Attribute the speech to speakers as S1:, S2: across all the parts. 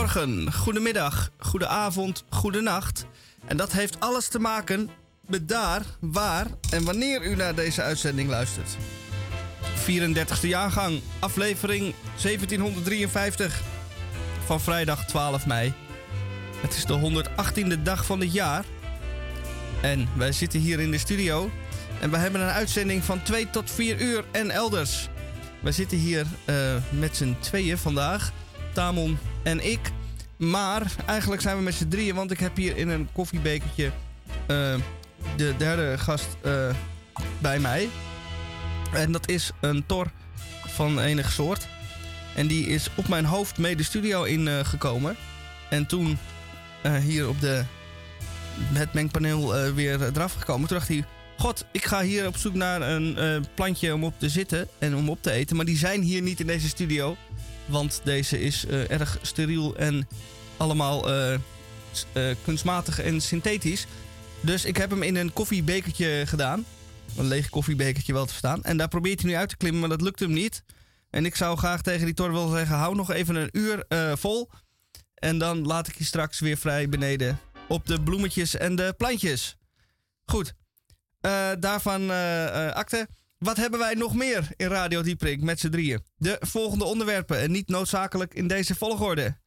S1: Goedemorgen, goedemiddag, goedenavond, goedenacht. En dat heeft alles te maken met daar, waar en wanneer u naar deze uitzending luistert. 34e jaargang, aflevering 1753 van vrijdag 12 mei. Het is de 118e dag van het jaar. En wij zitten hier in de studio. En we hebben een uitzending van 2 tot 4 uur en elders. Wij zitten hier uh, met z'n tweeën vandaag. Tamon en ik. Maar eigenlijk zijn we met z'n drieën, want ik heb hier in een koffiebekertje uh, de derde gast uh, bij mij. En dat is een tor van enig soort. En die is op mijn hoofd mee de studio ingekomen. en toen hier op de, het mengpaneel weer eraf gekomen. Toen dacht hij, god, ik ga hier op zoek naar een plantje om op te zitten en om op te eten. Maar die zijn hier niet in deze studio. Want deze is uh, erg steriel en allemaal uh, uh, kunstmatig en synthetisch. Dus ik heb hem in een koffiebekertje gedaan. Een leeg koffiebekertje wel te verstaan. En daar probeert hij nu uit te klimmen, maar dat lukt hem niet. En ik zou graag tegen die tor willen zeggen: hou nog even een uur vol. En dan laat ik je straks weer vrij beneden op de bloemetjes en de plantjes. Goed, daarvan akte. Wat hebben wij nog meer in Radio Dieprik met z'n drieën? De volgende onderwerpen en niet noodzakelijk in deze volgorde.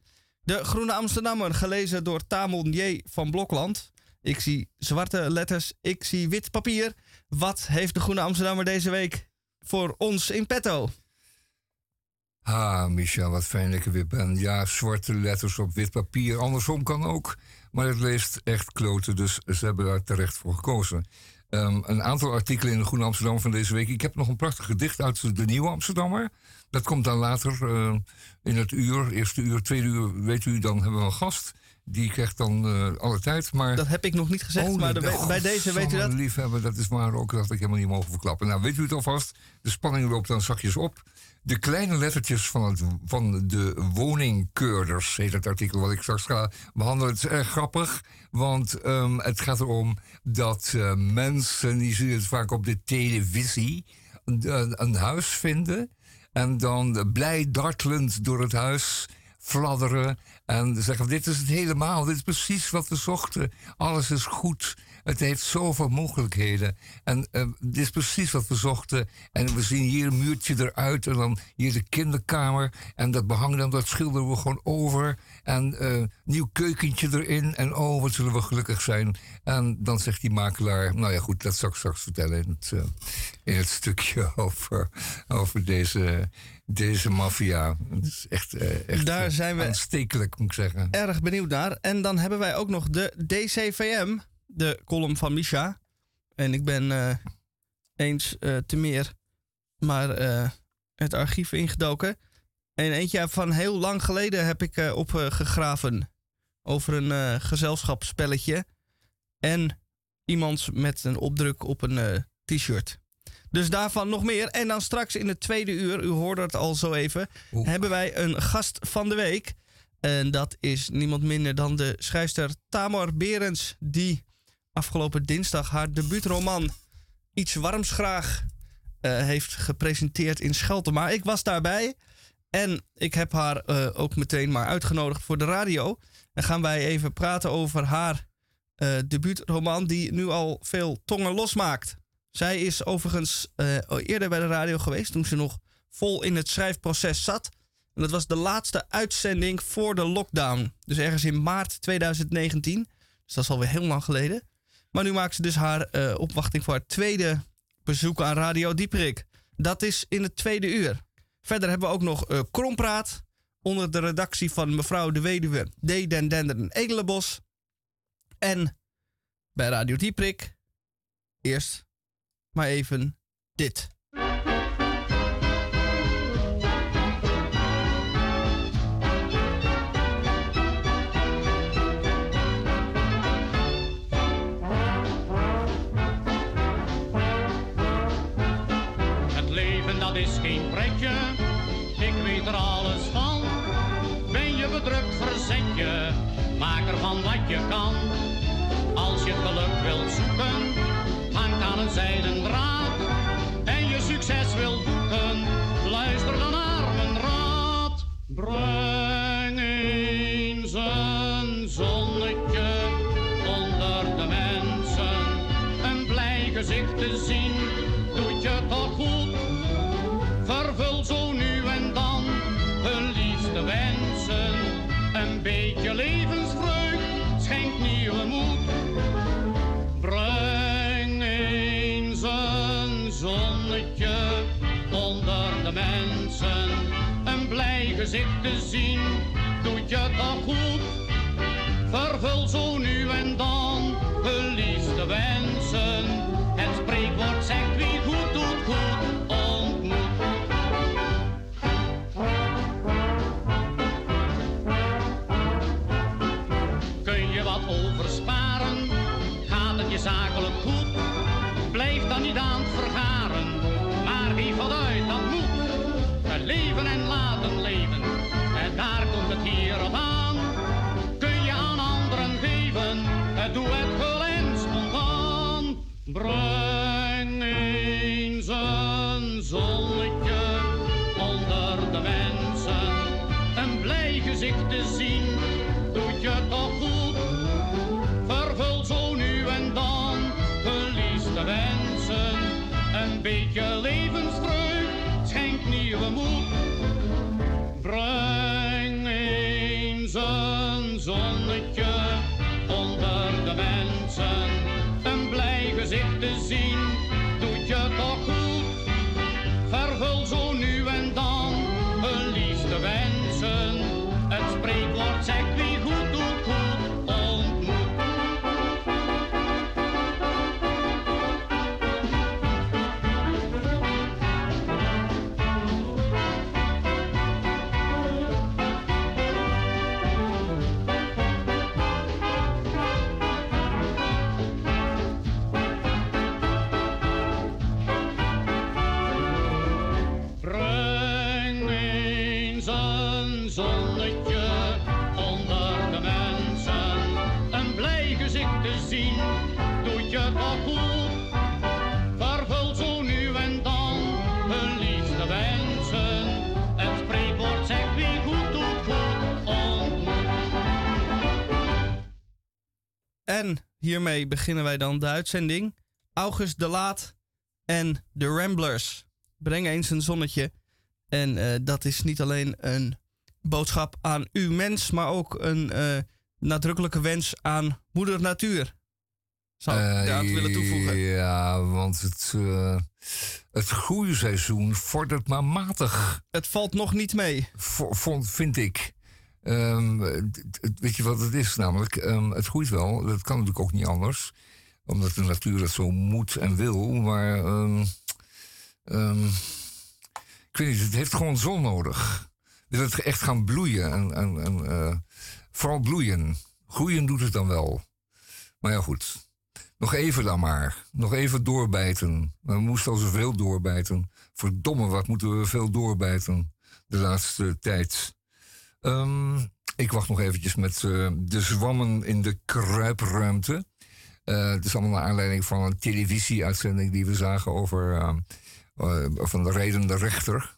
S1: De Groene Amsterdammer, gelezen door Tamon J. van Blokland. Ik zie zwarte letters, ik zie wit papier. Wat heeft de Groene Amsterdammer deze week voor ons in petto?
S2: Ah, Michel, wat fijn dat ik er weer ben. Ja, zwarte letters op wit papier. Andersom kan ook. Maar het leest echt kloten, dus ze hebben daar terecht voor gekozen. Um, een aantal artikelen in de Groene Amsterdam van deze week. Ik heb nog een prachtig gedicht uit de Nieuwe Amsterdammer. Dat komt dan later uh, in het uur, eerste uur, tweede uur, weet u, dan hebben we een gast. Die krijgt dan uh, alle tijd. Maar...
S1: Dat heb ik nog niet gezegd, oh, maar de, bij deze weet u dat.
S2: liefhebber, dat is maar ook dat ik helemaal niet mogen verklappen. Nou, weet u het alvast? De spanning loopt dan zakjes op. De kleine lettertjes van, het, van de woningkeurders, heet het artikel wat ik straks ga behandelen. Het is grappig, want um, het gaat erom dat uh, mensen, die zien het vaak op de televisie, een, een huis vinden. En dan blij dartelend door het huis fladderen. En zeggen: Dit is het helemaal, dit is precies wat we zochten. Alles is goed. Het heeft zoveel mogelijkheden. En uh, dit is precies wat we zochten. En we zien hier een muurtje eruit. En dan hier de kinderkamer. En dat behang dan, dat schilderen we gewoon over. En uh, nieuw keukentje erin. En oh, wat zullen we gelukkig zijn. En dan zegt die makelaar... Nou ja, goed, dat zal ik straks vertellen in het, uh, in het stukje over, over deze deze maffia. Het is echt, uh, echt
S1: Daar zijn we
S2: aanstekelijk, moet ik zeggen.
S1: Erg benieuwd naar. En dan hebben wij ook nog de DCVM de column van Misha. En ik ben uh, eens uh, te meer maar uh, het archief ingedoken. En eentje van heel lang geleden heb ik opgegraven over een gezelschapsspelletje. En iemand met een opdruk op een t-shirt. Dus daarvan nog meer. En dan straks in het tweede uur, u hoorde het al zo even, Oeh. hebben wij een gast van de week. En dat is niemand minder dan de schrijfster Tamar Berends, die afgelopen dinsdag haar debuutroman Iets Warms Graag uh, heeft gepresenteerd in Maar Ik was daarbij en ik heb haar uh, ook meteen maar uitgenodigd voor de radio. En gaan wij even praten over haar uh, debuutroman die nu al veel tongen losmaakt. Zij is overigens eerder bij de radio geweest toen ze nog vol in het schrijfproces zat. En dat was de laatste uitzending voor de lockdown. Dus ergens in maart 2019. Dus dat is alweer heel lang geleden. Maar nu maakt ze dus haar uh, opwachting voor haar tweede bezoek aan Radio Dieperik. Dat is in het tweede uur. Verder hebben we ook nog uh, Krompraat. Onder de redactie van mevrouw de weduwe D. Den Dender en Edelenbos. En bij Radio Dieprik. Eerst maar even dit.
S3: Je kan. Als je geluk wilt zoeken, hangt aan een zijden draad. Gezicht te zien, doet je toch goed. Vervul zo nu en dan hun liefste wensen. Het spreekwoord zegt doe het gul en spontaan. Breng eens een zonnetje onder de mensen. Een blij gezicht te zien, doet je toch goed. Vervul zo nu en dan hun liefste wensen. Een beetje levensvreugd schenkt nieuwe moed.
S1: Hiermee beginnen wij dan de uitzending. August de Laat en de Ramblers. Breng eens een zonnetje. En eh, dat is niet alleen een boodschap aan u mens, maar ook een eh, nadrukkelijke wens aan moeder natuur. Zou ik
S2: Eh,
S1: daaraan willen toevoegen.
S2: Ja, want het, het groeiseizoen vordert maar matig,
S1: Het valt nog niet mee.
S2: vond, vind ik. Ehm, weet je wat het is namelijk? Ehm, het groeit wel, dat kan natuurlijk ook niet anders. Omdat de natuur dat zo moet en wil. Maar ehm, ik weet niet, het heeft gewoon zon nodig. Wil het echt gaan bloeien en, en, en eh, vooral bloeien. Groeien doet het dan wel. Maar ja, goed. Nog even dan maar. Nog even doorbijten. We moesten al zoveel doorbijten. Verdomme, wat moeten we veel doorbijten de laatste tijd. Ehm, ik wacht nog eventjes met eh, de zwammen in de kruipruimte. Eh, het is allemaal naar aanleiding van een televisieuitzending die we zagen over eh, eh, van de redende rechter.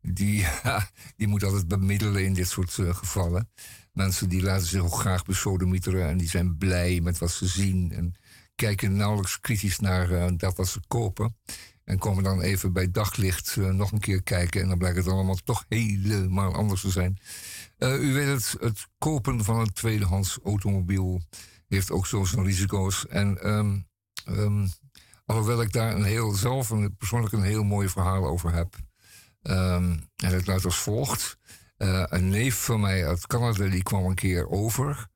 S2: Die, die moet altijd bemiddelen in dit soort gevallen. Mensen die laten zich ook graag besodemieteren en die zijn blij met wat ze zien. En kijken nauwelijks kritisch naar dat wat ze kopen. En komen dan even bij daglicht nog een keer kijken. En dan blijkt het allemaal toch helemaal anders te zijn. Eh, u weet het, het kopen van een tweedehands automobiel heeft ook zo zijn risico's. En ehm, alhoewel ik daar een heel, zelf een, persoonlijk een heel mooi verhaal over heb. Ehm, en het luidt als volgt. Eh, een neef van mij uit Canada die kwam een keer over.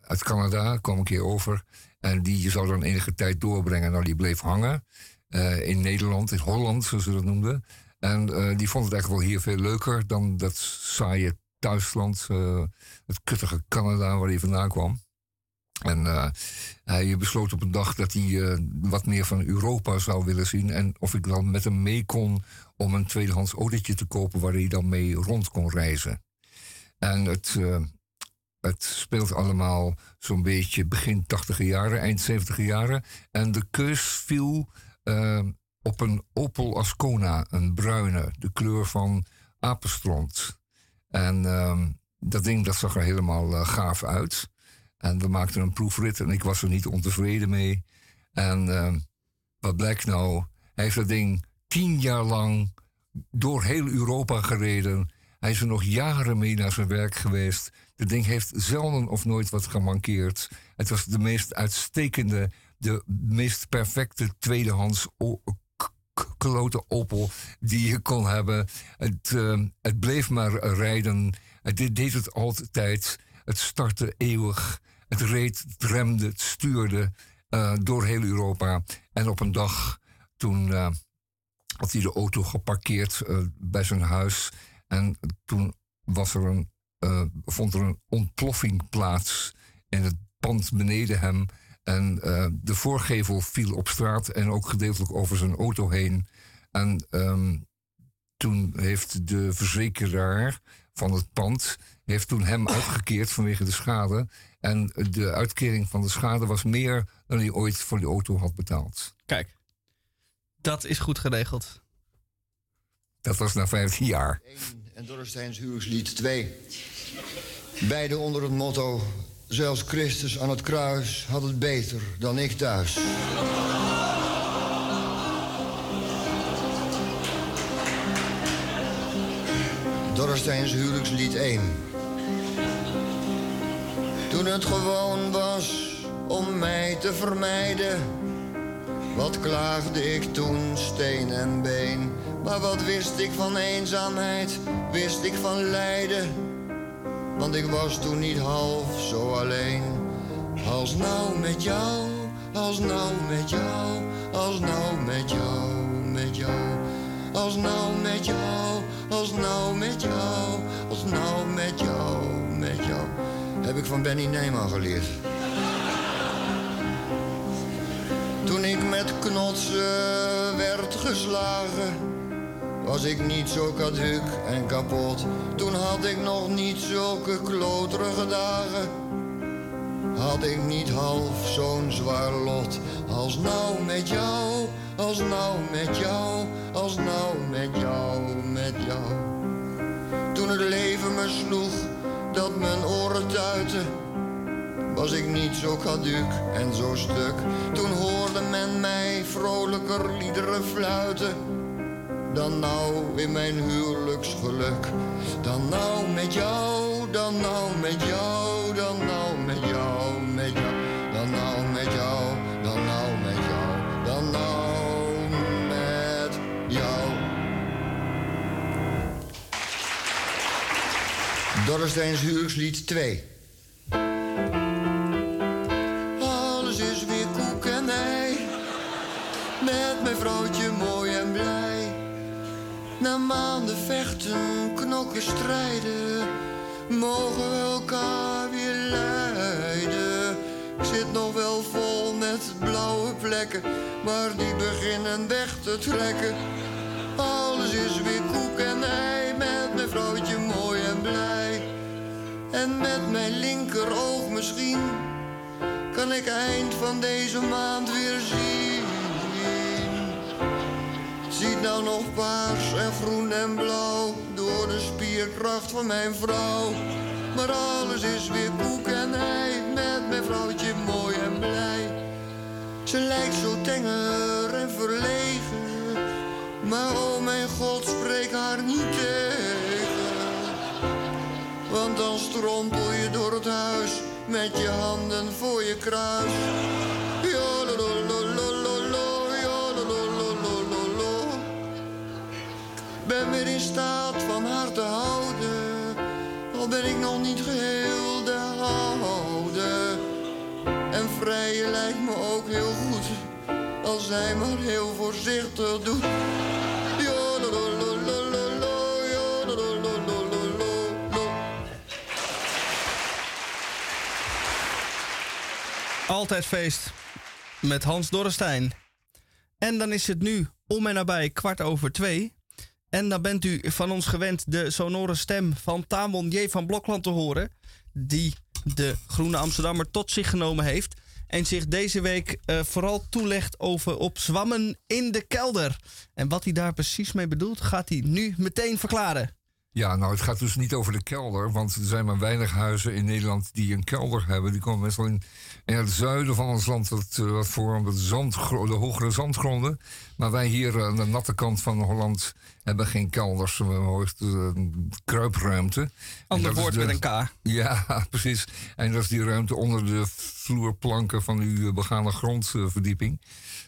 S2: Uit Canada kwam een keer over. En die zou dan enige tijd doorbrengen. Nou, die bleef hangen. eh, in Nederland, in Holland, zoals ze dat noemden. En die vond het eigenlijk wel hier veel leuker dan dat saaie eh, het kuttige Canada waar hij vandaan kwam. En eh, hij besloot op een dag dat hij eh, wat meer van Europa zou willen zien. En of ik dan met hem mee kon om een tweedehands autootje te kopen waar hij dan mee rond kon reizen. En het, het speelt allemaal zo'n beetje begin 80 jaren, eind 70 jaren. En de keus viel op een Opel Ascona, een bruine, de kleur van apenstront. En ehm, dat ding dat zag er helemaal eh, gaaf uit. En we maakten een proefrit en ik was er niet ontevreden mee. En ehm, Wat blijkt nou? Hij heeft dat ding tien jaar lang door heel Europa gereden. Hij is er nog jaren mee naar zijn werk geweest. Het ding heeft zelden of nooit wat gemankeerd. Het was de meest uitstekende, de meest perfecte tweedehands klote Opel die je kon hebben. Het, uh, het bleef maar rijden. Het deed het altijd. Het startte eeuwig. Het reed, remde, het stuurde uh, door heel Europa. En op een dag, toen uh, had hij de auto geparkeerd bij zijn huis. En toen was er een, vond er een ontploffing plaats in het pand beneden hem. En uh, de voorgevel viel op straat en ook gedeeltelijk over zijn auto heen. En um, toen heeft de verzekeraar van het pand heeft toen hem uitgekeerd vanwege de schade. En de uitkering van de schade was meer dan hij ooit voor die auto had betaald.
S1: Kijk, dat is goed geregeld.
S2: Dat was na 15 jaar.
S4: En Dorresteins huwelijkslied 2. Beide onder het motto Zelfs Christus aan het kruis had het beter dan ik thuis. Dorresteins huwelijkslied 1. Toen het gewoon was om mij te vermijden. Wat klaagde ik toen, steen en been. Maar wat wist ik van eenzaamheid, wist ik van lijden. Want ik was toen niet half zo alleen. Als nou met jou, als nou met jou, als nou met jou, met jou. Als nou met jou, als nou met jou, als nou met jou, met jou. Heb ik van Benny Neyman geleerd. Toen ik met knotsen werd geslagen was ik niet zo kaduk en kapot. Toen had ik nog niet zulke kloterige dagen. Had ik niet half zo'n zwaar lot. Als nou met jou, als nou met jou, als nou met jou, met jou. Toen het leven me sloeg, dat mijn oren tuiten. Was ik niet zo kaduk en zo stuk. Toen hoorde men mij vrolijker liederen fluiten dan nou in mijn huwelijksgeluk. Dan nou met jou, dan nou met jou, dan nou met jou, met jou. Dan nou met jou, dan nou met jou, dan nou met jou. Dorresteins huwelijkslied 2. Alles is weer koek en ei. Met mijn vrouwtje mooi. Na maanden vechten, knokken, strijden, mogen we elkaar weer leiden. Ik zit nog wel vol met blauwe plekken, maar die beginnen weg te trekken. Alles is weer koek en ei, met mijn vrouwtje mooi en blij. En met mijn linkeroog misschien, kan ik eind van deze maand weer zien nou nog paars en groen en blauw door de spierkracht van mijn vrouw. Maar alles is weer koek en ei met mijn vrouwtje mooi en blij. Ze lijkt zo tenger en verlegen, maar oh mijn god, spreek haar niet tegen. Want dan strompel je door het huis met je handen voor je kruis. Ben weer in staat van haar te houden. Al ben ik nog niet geheel de oude. En vrije lijkt me ook heel goed. Als hij maar heel voorzichtig doet.
S1: Altijd feest met Hans Dorrestein. En dan is het nu om en nabij kwart over twee. En dan bent u van ons gewend de sonore stem van Tamon J. van Blokland te horen. Die de Groene Amsterdammer tot zich genomen heeft. En zich deze week uh, vooral toelegt over op zwammen in de kelder. En wat hij daar precies mee bedoelt, gaat hij nu meteen verklaren.
S2: Ja, nou, het gaat dus niet over de kelder, want er zijn maar weinig huizen in Nederland die een kelder hebben. Die komen meestal in, in het zuiden van ons land, wat, eh, wat voor de, zand, de hogere zandgronden. Maar wij hier aan de natte kant van Holland hebben geen kelders, we hebben uh, kruipruimte.
S1: Ander woord met een K.
S2: Ja, precies. En dat is die ruimte onder de vloerplanken van uw begane grondverdieping.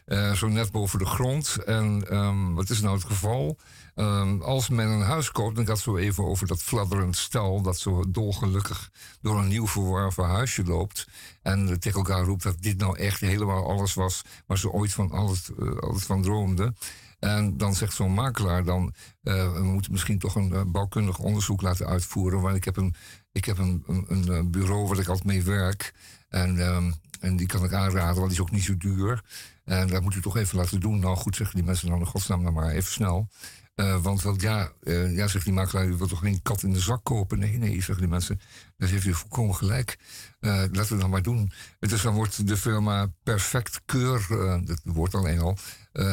S2: Uh, zo net boven de grond. En um, wat is nou het geval? Um, als men een huis koopt, dan gaat het zo even over dat fladderend stel dat zo dolgelukkig door een nieuw verworven huisje loopt. En tegen elkaar roept dat dit nou echt helemaal alles was waar ze ooit van alles, uh, alles van droomden. En dan zegt zo'n makelaar dan, uh, we moeten misschien toch een uh, bouwkundig onderzoek laten uitvoeren. Want ik heb een, ik heb een, een, bureau waar ik altijd mee werk. En, um, en die kan ik aanraden, want die is ook niet zo duur. En dat moet u toch even laten doen. Nou goed, zeggen die mensen dan in godsnaam dan maar even snel. Uh, want ja, uh, ja, zegt die makelaar, u wilt toch geen kat in de zak kopen? Nee, nee, zeggen die mensen. Dat heeft u volkomen gelijk. Uh, laten we dan maar doen. Dus dan wordt de firma Perfect Keur, dat wordt alleen al,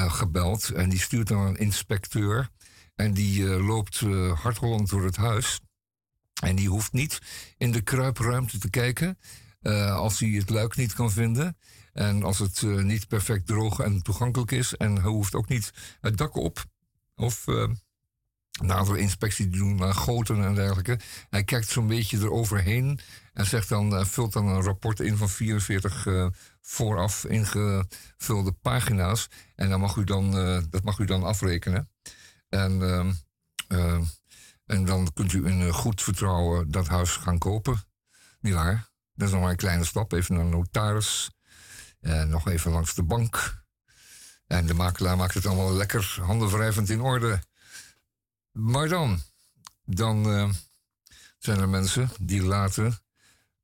S2: gebeld. En die stuurt dan een inspecteur. En die loopt hardrollend door het huis. En die hoeft niet in de kruipruimte te kijken. als hij het luik niet kan vinden. En als het niet perfect droog en toegankelijk is. En hij hoeft ook niet het dak op. Of uh, nadere inspectie te doen naar goten en dergelijke. Hij kijkt zo'n beetje eroverheen. En zegt dan, uh, vult dan een rapport in van 44 vooraf ingevulde pagina's. En dan mag u dan, dat mag u dan afrekenen. En, ehm, en dan kunt u in goed vertrouwen dat huis gaan kopen. Niet waar? Dat is nog maar een kleine stap. Even naar een notaris. Nog even langs de bank. En de makelaar maakt het allemaal lekker handenwrijvend in orde. Maar dan, dan uh, zijn er mensen die later,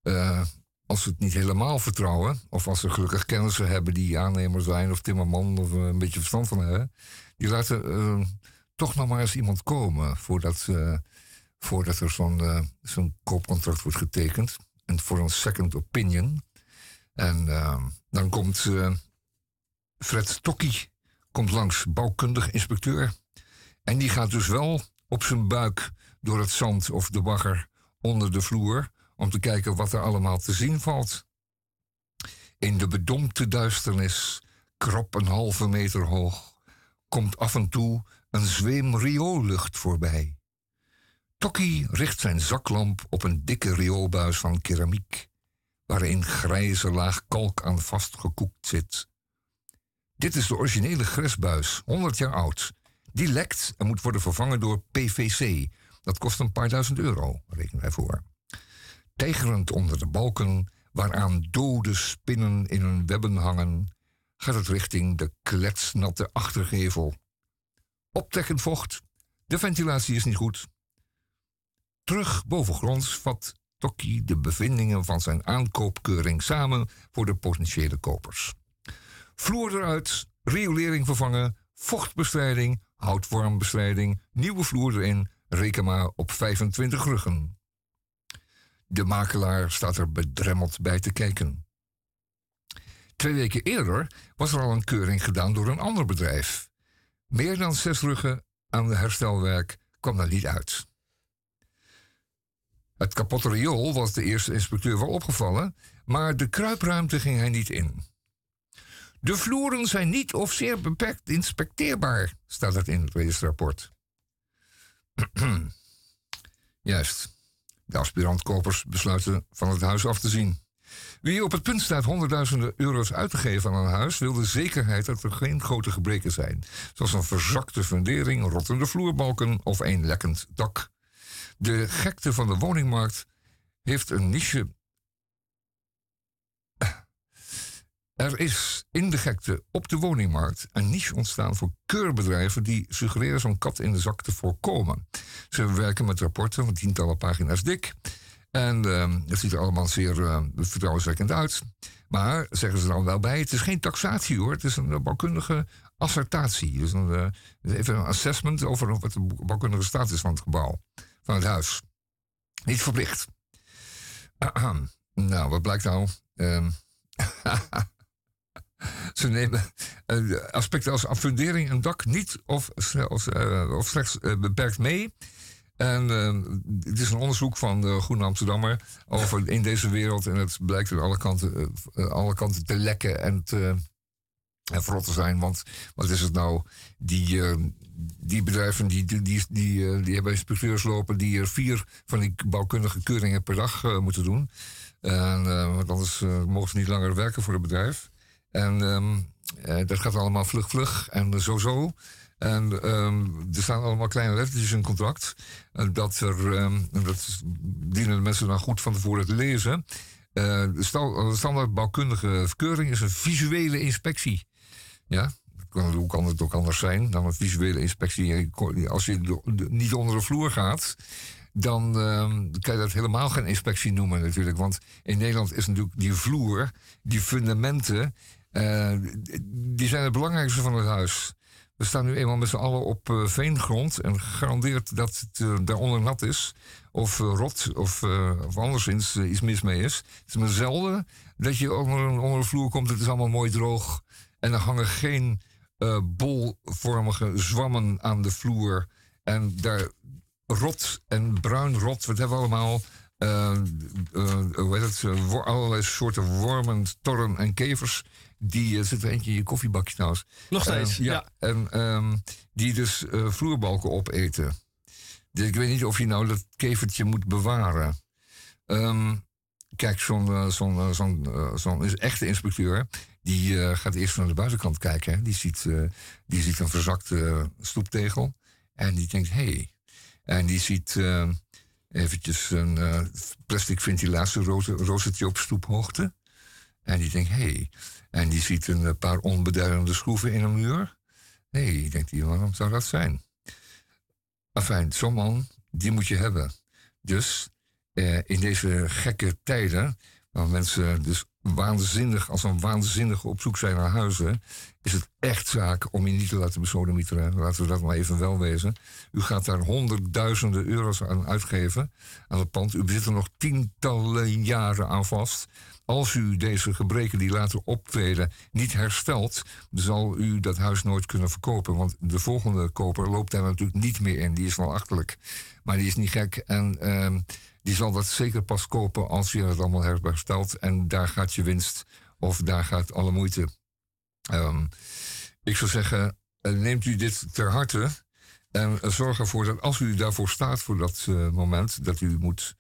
S2: uh, als ze het niet helemaal vertrouwen, of als ze gelukkig kennissen hebben die aannemer zijn, of timmerman, of een beetje verstand van hebben, die laten toch nog maar eens iemand komen voordat, voordat er zo'n zo'n koopcontract wordt getekend. En voor een second opinion. En dan komt Fred Tokkie komt langs, bouwkundig inspecteur. En die gaat dus wel op zijn buik door het zand of de bagger onder de vloer om te kijken wat er allemaal te zien valt. In de bedompte duisternis, krop een halve meter hoog, komt af en toe een zweem rioollucht voorbij. Tokkie richt zijn zaklamp op een dikke rioolbuis van keramiek waarin grijze laag kalk aan vastgekoekt zit. Dit is de originele gresbuis, 100 jaar oud. Die lekt en moet worden vervangen door PVC. Dat kost een paar duizend euro, rekenen wij voor. Tijgerend onder de balken, waaraan dode spinnen in hun webben hangen, gaat het richting de kletsnatte achtergevel. Optrekkend vocht, de ventilatie is niet goed. Terug bovengronds vat Tokkie de bevindingen van zijn aankoopkeuring samen voor de potentiële kopers. Vloer eruit, riolering vervangen, vochtbestrijding, houtwormbestrijding, nieuwe vloer erin, reken maar op 25 ruggen. De makelaar staat er bedremmeld bij te kijken. Twee weken eerder was er al een keuring gedaan door een ander bedrijf. Meer dan zes ruggen aan de herstelwerk kwam daar niet uit. Het kapotte riool was de eerste inspecteur wel opgevallen, maar de kruipruimte ging hij niet in. De vloeren zijn niet of zeer beperkt inspecteerbaar, staat het in het registrapport. Juist. De aspirantkopers besluiten van het huis af te zien. Wie op het punt staat honderdduizenden euro's uit te geven aan een huis, wil de zekerheid dat er geen grote gebreken zijn, zoals een verzakte fundering, rottende vloerbalken of een lekkend dak. De gekte van de woningmarkt heeft een niche. Er is in de gekte op de woningmarkt een niche ontstaan voor keurbedrijven die suggereren zo'n kat in de zak te voorkomen. Ze werken met rapporten van tientallen pagina's dik. En het ziet er allemaal zeer uh, vertrouwenswekkend uit. Maar, zeggen ze dan wel bij, het is geen taxatie hoor. Het is een bouwkundige assertatie. Dus een, uh, even een assessment over wat de bouwkundige staat is van het gebouw van het huis. Niet verplicht. nou, wat blijkt nou? Um, ze nemen uh, aspecten als fundering en dak niet of, of, uh, of slechts uh, beperkt mee. En het is een onderzoek van de Groene Amsterdammer over in deze wereld. En het blijkt aan alle kanten, alle kanten te lekken en te en te zijn. Want wat is het nou? Die, die bedrijven die, die, die, die, hebben inspecteurs lopen die er vier van die bouwkundige keuringen per dag moeten doen. En, want anders mogen ze niet langer werken voor het bedrijf. En um, dat gaat allemaal vlug, vlug en zo, zo. En um, er staan allemaal kleine lettertjes in contract. dat er, um, dat dienen de mensen dan goed van tevoren te lezen. Uh, de standaard bouwkundige verkeuring is een visuele inspectie. Ja, hoe kan het ook anders zijn dan een visuele inspectie? Als je niet onder de vloer gaat, dan uh, kan je dat helemaal geen inspectie noemen natuurlijk. Want in Nederland is natuurlijk die vloer, die fundamenten, uh, die zijn het belangrijkste van het huis. We staan nu eenmaal met z'n allen op uh, veengrond en gegarandeerd dat het uh, daaronder nat is. Of rot of, of anderszins iets mis mee is. Het is maar zelden dat je onder, onder de vloer komt. Het is allemaal mooi droog. En er hangen geen bolvormige zwammen aan de vloer. En daar rot en bruin rot, wat hebben we allemaal? Uh, het? allerlei soorten wormen, torren en kevers die uh, zit er eentje in je koffiebakje trouwens.
S1: Nog steeds,
S2: ja.
S1: ja.
S2: En um, die dus uh, vloerbalken opeten. Dus ik weet niet of je nou dat kevertje moet bewaren. Um, kijk, zo'n zo'n zo'n zo'n echte inspecteur... die gaat eerst naar de buitenkant kijken. Hè. Die, ziet, die ziet een verzakte stoeptegel. En die denkt, hé. Hey. En die ziet eventjes een plastic ventilatierozetje op stoephoogte. En die denkt, hé. Hey. En die ziet een paar onbeduidende schroeven in een muur. Hey, denkt hij, waarom zou dat zijn? Enfin, zo'n man, die moet je hebben. Dus eh, in deze gekke tijden, waar mensen dus waanzinnig, als een waanzinnige op zoek zijn naar huizen, is het echt zaak om je niet te laten besodemieteren. Laten we dat maar even wel wezen. U gaat daar honderdduizenden euro's aan uitgeven aan het pand. U bezit er nog tientallen jaren aan vast. Als u deze gebreken die later optreden niet herstelt, zal u dat huis nooit kunnen verkopen. Want de volgende koper loopt daar natuurlijk niet meer in. Die is wel achterlijk. Maar die is niet gek. En uh, die zal dat zeker pas kopen als je het allemaal herstelt. En daar gaat je winst of daar gaat alle moeite. Um, ik zou zeggen, eh, neemt u dit ter harte. En zorg ervoor dat als u daarvoor staat voor dat uh, moment, dat u moet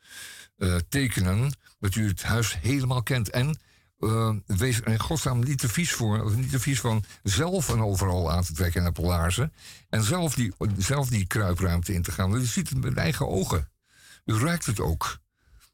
S2: uh, tekenen dat u het huis helemaal kent. En uh, wees in godsnaam niet te vies voor, of niet te vies van zelf en overal aan te trekken naar polaarzen. En zelf die, zelf die kruipruimte in te gaan. U ziet het met eigen ogen. U ruikt het ook.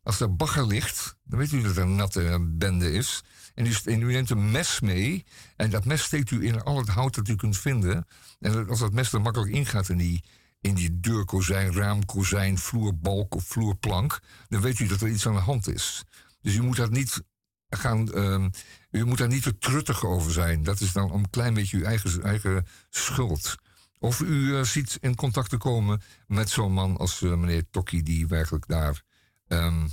S2: Als er bagger ligt, dan weet u dat er een natte bende is. En u, en u, neemt een mes mee. En dat mes steekt u in al het hout dat u kunt vinden. En als dat mes er makkelijk ingaat in die in die deurkozijn, raamkozijn, vloerbalk of vloerplank, dan weet u dat er iets aan de hand is. Dus u moet daar niet gaan, uh, u moet daar niet te truttig over zijn. Dat is dan een klein beetje uw eigen, eigen schuld. Of u uh, ziet in contact te komen met zo'n man als uh, meneer Tokkie, die werkelijk daar um,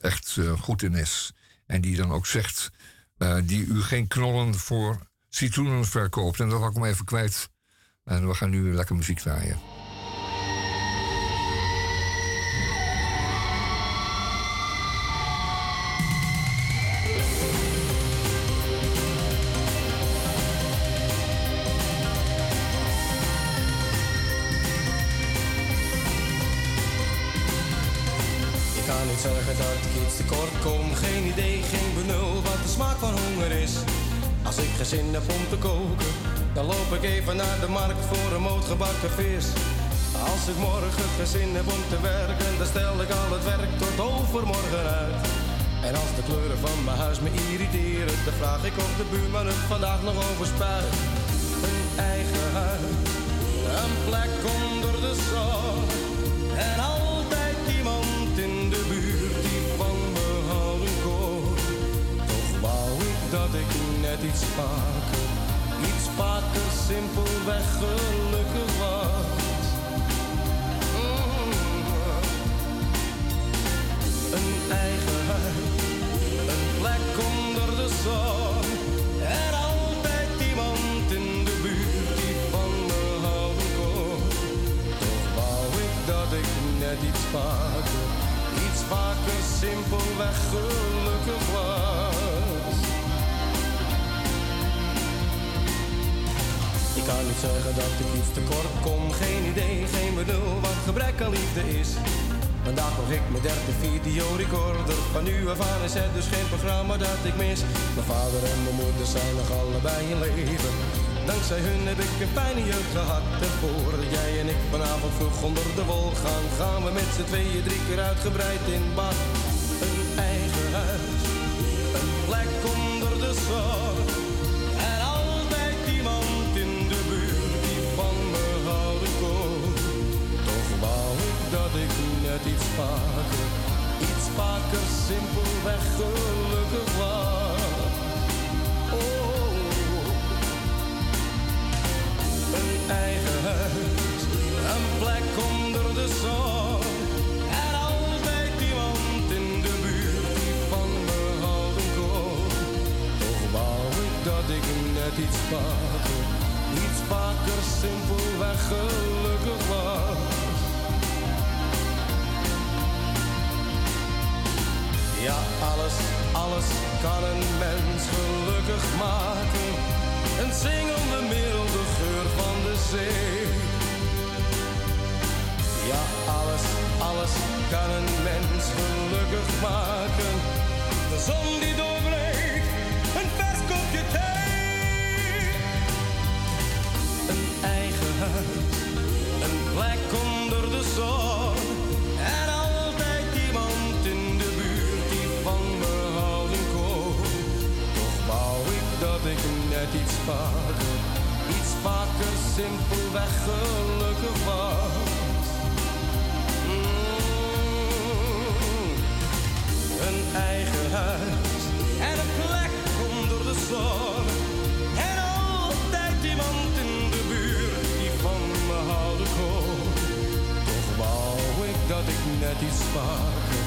S2: echt goed in is. En die dan ook zegt, die u geen knollen voor citroenen verkoopt. En dat had ik hem even kwijt en we gaan nu lekker muziek draaien.
S5: Ik kan niet zeggen dat ik iets tekort kom. Geen idee, geen benul wat de smaak van. Als ik geen zin heb om te koken dan loop ik even naar de markt voor een moot gebakken vis. Als ik morgen geen zin heb om te werken, dan stel ik al het werk tot overmorgen uit. En als de kleuren van mijn huis me irriteren, dan vraag ik of de buurman het vandaag nog over spuit. Een eigen huis, een plek onder de zon. En net iets vaker iets vaker simpelweg gelukkig was. Mm. Een eigen huis, een plek onder de zon. En altijd iemand in de buurt die van me houden kon. Toch wou ik dat net iets vaker, iets vaker simpelweg gelukkig was. Ik kan niet zeggen dat ik iets tekort kom, geen idee, geen benul wat gebrek aan liefde is. Vandaag nog ik mijn derde videorecorder. Van nu af aan is het dus geen programma dat ik mis. Mijn vader en mijn moeder zijn nog allebei in leven. Dankzij hun heb ik een fijne jeugd gehad. En voor jij en ik vanavond vroeg onder de wol gaan, gaan we met z'n tweeën drie keer uitgebreid in bad. Ik net iets vaker, iets vaker simpelweg gelukkig was. Oh. Een eigen huis, een plek onder de zon. En altijd iemand in de buurt die van me houden kon. Toch wou ik dat ik net iets vaker, iets vaker simpelweg gelukkig was. Ja, alles, alles kan een mens gelukkig maken. Een zingende milde geur van de zee. Ja, alles, alles kan een mens gelukkig maken. De zon vaker, iets vaker simpelweg gelukkig was. Mm. Een eigen huis en een plek onder de zon. En altijd iemand in de buurt die van me houden kon. Toch wou ik dat ik net iets vaker,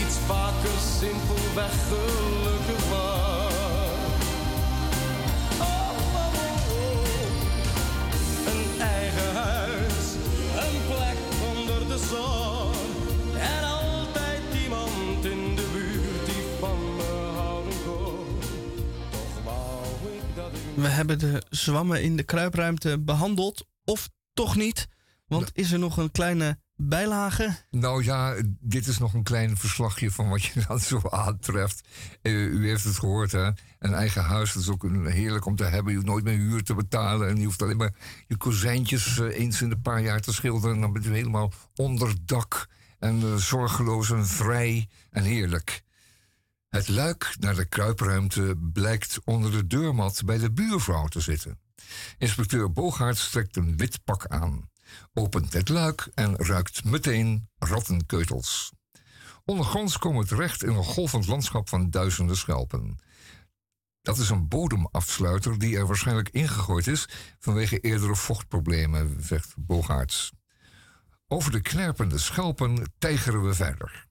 S5: iets vaker simpelweg gelukkig was.
S1: We hebben de zwammen in de kruipruimte behandeld. Of toch niet? Want is er nog een kleine bijlage?
S2: Nou ja, dit is nog een klein verslagje van wat je dan zo aantreft. Eh, u heeft het gehoord, hè? Een eigen huis, dat is ook een, heerlijk om te hebben. Je hoeft nooit meer huur te betalen. En je hoeft alleen maar je kozijntjes eh, eens in een paar jaar te schilderen. En dan ben je helemaal onder dak. En zorgeloos en vrij en heerlijk. Het luik naar de kruipruimte blijkt onder de deurmat bij de buurvrouw te zitten. Inspecteur Bogaert trekt een wit pak aan, opent het luik en ruikt meteen rattenkeutels. Ondergronds komen terecht in een golvend landschap van duizenden schelpen. Dat is een bodemafsluiter die er waarschijnlijk ingegooid is vanwege eerdere vochtproblemen, zegt Bogaerts. Over de knerpende schelpen tijgeren we verder.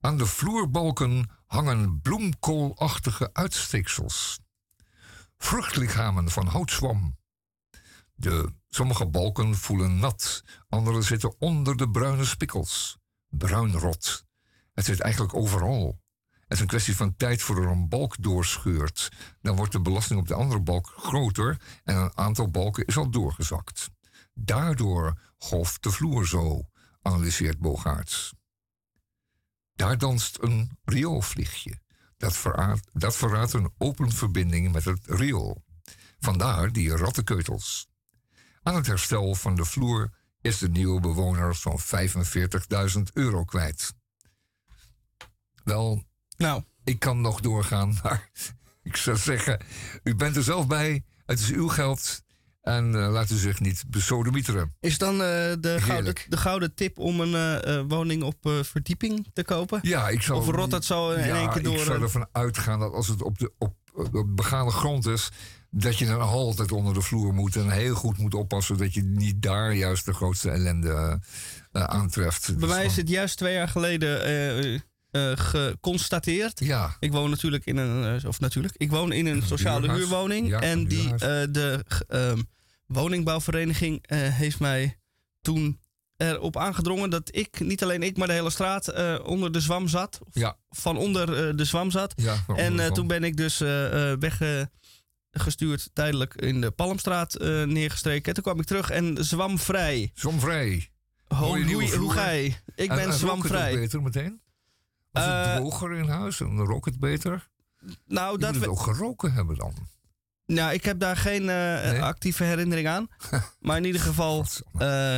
S2: Aan de vloerbalken hangen bloemkoolachtige uitsteeksels. Vruchtlichamen van houtzwam. De, sommige balken voelen nat, andere zitten onder de bruine spikkels. Bruinrot. Het zit eigenlijk overal. Het is een kwestie van tijd voor er een balk doorscheurt. Dan wordt de belasting op de andere balk groter en een aantal balken is al doorgezakt. Daardoor golft de vloer zo, analyseert Bogaerts. Daar danst een rioolvliegje. Dat verraadt, dat verraadt een open verbinding met het riool. Vandaar die rattenkeutels. Aan het herstel van de vloer is de nieuwe bewoner zo'n 45.000 euro kwijt. Wel,
S1: Nou,
S2: ik kan nog doorgaan, maar ik zou zeggen, u bent er zelf bij. Het is uw geld. En eh, laat u zich niet besodemieteren.
S1: is dan eh, de, gouden, de gouden tip om een eh, woning op verdieping te kopen?
S2: Ja, ik zou,
S1: Of rot het zo in
S2: ja,
S1: één keer door?
S2: Ik zou ervan uitgaan dat als het op de op, op begane grond is, dat je dan altijd onder de vloer moet en heel goed moet oppassen dat je niet daar juist de grootste ellende aantreft.
S1: Bij
S2: Dus
S1: mij is het juist twee jaar geleden eh, geconstateerd.
S2: Ja,
S1: Ik woon natuurlijk in een, eh, of natuurlijk, ik woon in een sociale
S2: huurhuis.
S1: huurwoning.
S2: Ja,
S1: en die, eh, de ehm, woningbouwvereniging heeft mij toen erop aangedrongen dat ik, niet alleen ik, maar de hele straat onder de zwam zat.
S2: Ja.
S1: Van onder de zwam zat.
S2: Ja,
S1: En toen ben ik dus weggestuurd, tijdelijk in de Palmstraat neergestreken. En toen kwam ik terug en zwamvrij.
S2: Zwamvrij.
S1: Ho, hoe, hoe ga je? Ik
S2: En-
S1: ben
S2: en
S1: zwamvrij.
S2: beter meteen? Was
S1: Eh,
S2: het droger in huis en rook het beter?
S1: Nou,
S2: Je
S1: dat
S2: moet het
S1: we,
S2: ook geroken hebben dan.
S1: nou, ik heb daar geen eh,
S2: Nee?
S1: actieve herinnering aan. maar in ieder geval eh,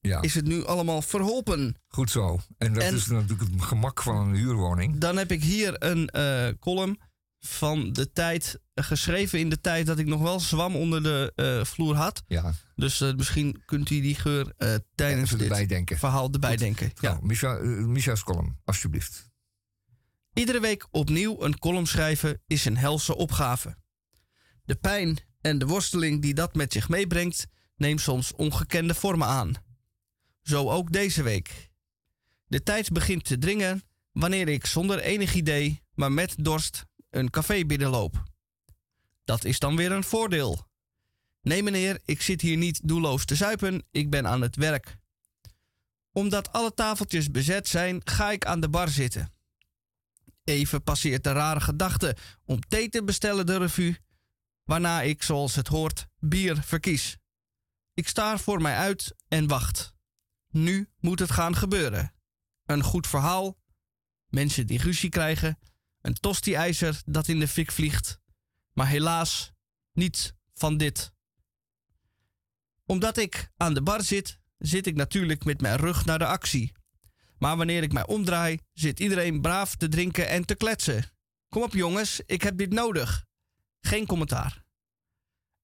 S2: Ja,
S1: is het nu allemaal verholpen.
S2: goed zo. En dat
S1: En-
S2: is natuurlijk het gemak van een huurwoning.
S1: Dan heb ik hier een eh, column van de tijd, eh, geschreven in de tijd dat ik nog wel zwam onder de eh, vloer had.
S2: Ja,
S1: Dus eh, misschien kunt u die geur eh, tijdens
S2: even
S1: dit
S2: erbij
S1: verhaal erbij denken. Ja.
S2: Nou, Misha, eh, Misha's column, alsjeblieft.
S1: Iedere week opnieuw een column schrijven is een helse opgave. De pijn en de worsteling die dat met zich meebrengt, neemt soms ongekende vormen aan. Zo ook deze week. De tijd begint te dringen wanneer ik zonder enig idee, maar met dorst, een café binnenloop. Dat is dan weer een voordeel. Nee meneer, ik zit hier niet doelloos te zuipen, ik ben aan het werk. Omdat alle tafeltjes bezet zijn, ga ik aan de bar zitten. Even passeert de rare gedachte om thee te bestellen de revue, waarna ik, zoals het hoort, bier verkies. Ik staar voor mij uit en wacht. Nu moet het gaan gebeuren. Een goed verhaal, mensen die ruzie krijgen, een tosti-ijzer dat in de fik vliegt, maar helaas niets van dit. Omdat ik aan de bar zit, zit ik natuurlijk met mijn rug naar de actie. Maar wanneer ik mij omdraai, zit iedereen braaf te drinken en te kletsen. Kom op jongens, ik heb dit nodig. Geen commentaar.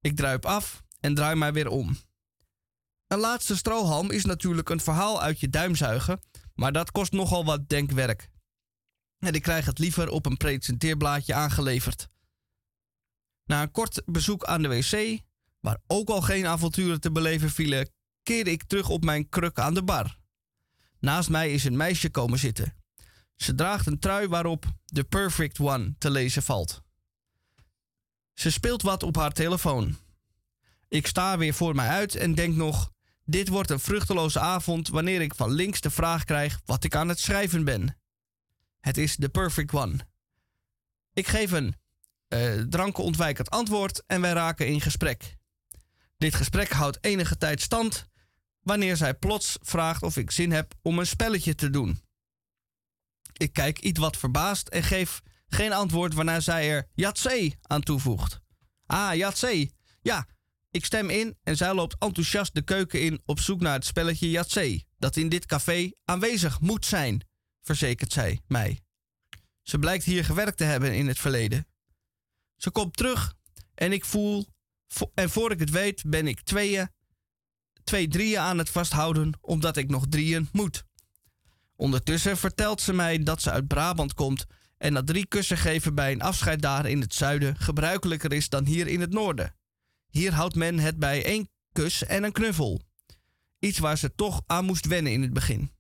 S1: Ik druip af en draai mij weer om. Een laatste strohalm is natuurlijk een verhaal uit je duim zuigen, maar dat kost nogal wat denkwerk. En ik krijg het liever op een presenteerblaadje aangeleverd. Na een kort bezoek aan de wc, waar ook al geen avonturen te beleven vielen, keerde ik terug op mijn kruk aan de bar. Naast mij is een meisje komen zitten. Ze draagt een trui waarop The Perfect One te lezen valt. Ze speelt wat op haar telefoon. Ik sta weer voor mij uit en denk nog: dit wordt een vruchteloze avond wanneer ik van links de vraag krijg wat ik aan het schrijven ben. Het is The Perfect One. Ik geef een eh drankontwijkend antwoord en wij raken in gesprek. Dit gesprek houdt enige tijd stand wanneer zij plots vraagt of ik zin heb om een spelletje te doen. Ik kijk iets wat verbaasd en geef geen antwoord waarna zij er Jatzee aan toevoegt. Ah, Jatzee. Ja, ik stem in en zij loopt enthousiast de keuken in op zoek naar het spelletje Jatzee, dat in dit café aanwezig moet zijn, verzekert zij mij. Ze blijkt hier gewerkt te hebben in het verleden. Ze komt terug en ik voel, vo- en voor ik het weet ben ik tweeën twee drieën aan het vasthouden omdat ik nog drieën moet. Ondertussen vertelt ze mij dat ze uit Brabant komt en dat drie kussen geven bij een afscheid daar in het zuiden gebruikelijker is dan hier in het noorden. Hier houdt men het bij één kus en een knuffel. Iets waar ze toch aan moest wennen in het begin.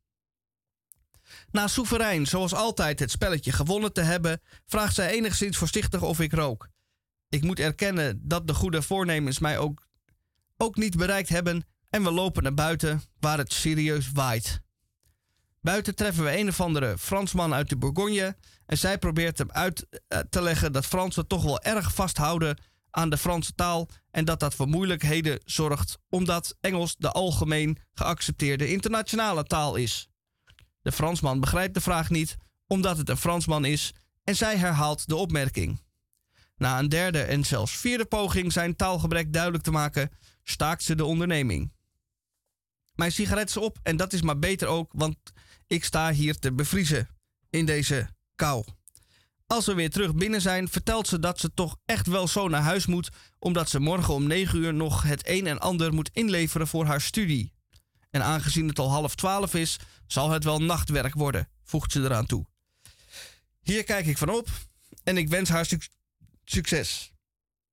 S1: Na soeverein, zoals altijd, het spelletje gewonnen te hebben, vraagt zij enigszins voorzichtig of ik rook. Ik moet erkennen dat de goede voornemens mij ook, ook niet bereikt hebben en we lopen naar buiten waar het serieus waait. Buiten treffen we een of andere Fransman uit de Bourgogne en zij probeert hem uit eh, te leggen dat Fransen toch wel erg vasthouden aan de Franse taal en dat dat voor moeilijkheden zorgt omdat Engels de algemeen geaccepteerde internationale taal is. De Fransman begrijpt de vraag niet omdat het een Fransman is en zij herhaalt de opmerking. Na een derde en zelfs vierde poging zijn taalgebrek duidelijk te maken, staakt ze de onderneming. Mijn sigaret op en dat is maar beter ook, want ik sta hier te bevriezen in deze kou. Als we weer terug binnen zijn, vertelt ze dat ze toch echt wel zo naar huis moet, omdat ze morgen om 9 uur nog het een en ander moet inleveren voor haar studie. En aangezien het al half twaalf is, zal het wel nachtwerk worden, voegt ze eraan toe. Hier kijk ik van op en ik wens haar suc- succes.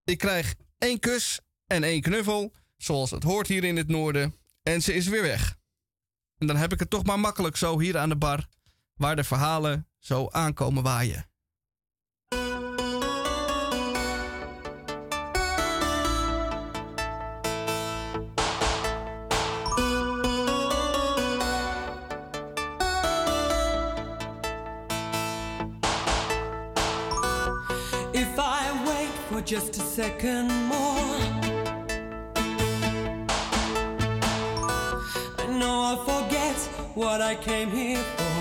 S1: Ik krijg één kus en één knuffel, zoals het hoort hier in het noorden, en ze is weer weg. En dan heb ik het toch maar makkelijk zo hier aan de bar, waar de verhalen zo aankomen waaien.
S6: If I wait for just a second more what I came here for.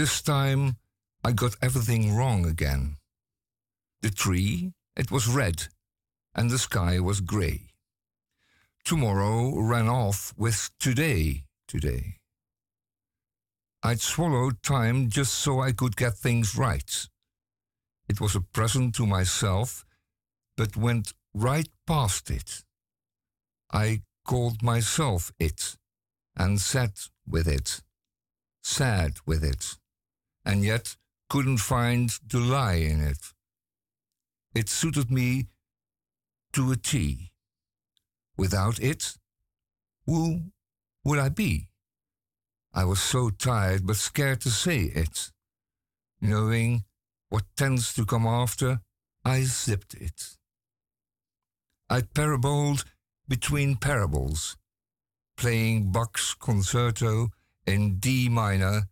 S2: this time I got everything wrong again. The tree, it was red, and the sky was grey. Tomorrow ran off with today, today. I'd swallowed time just so I could get things right. It was a present to myself, but went right past it. I called myself it, and sat with it, sad with it and yet couldn't find the lie in it. It suited me to a T. Without it, who would I be? I was so tired but scared to say it. Knowing what tends to come after, I zipped it. I paraboled between parables, playing Bach's concerto in D minor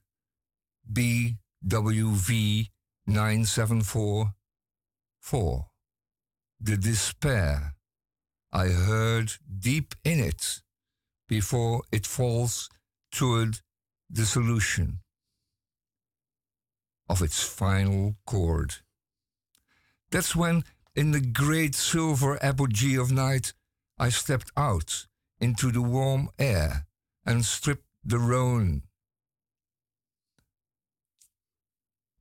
S2: BWV 974 4. The despair I heard deep in it before it falls toward the solution of its final chord. That's when, in the great silver apogee of night, I stepped out into the warm air and stripped the roan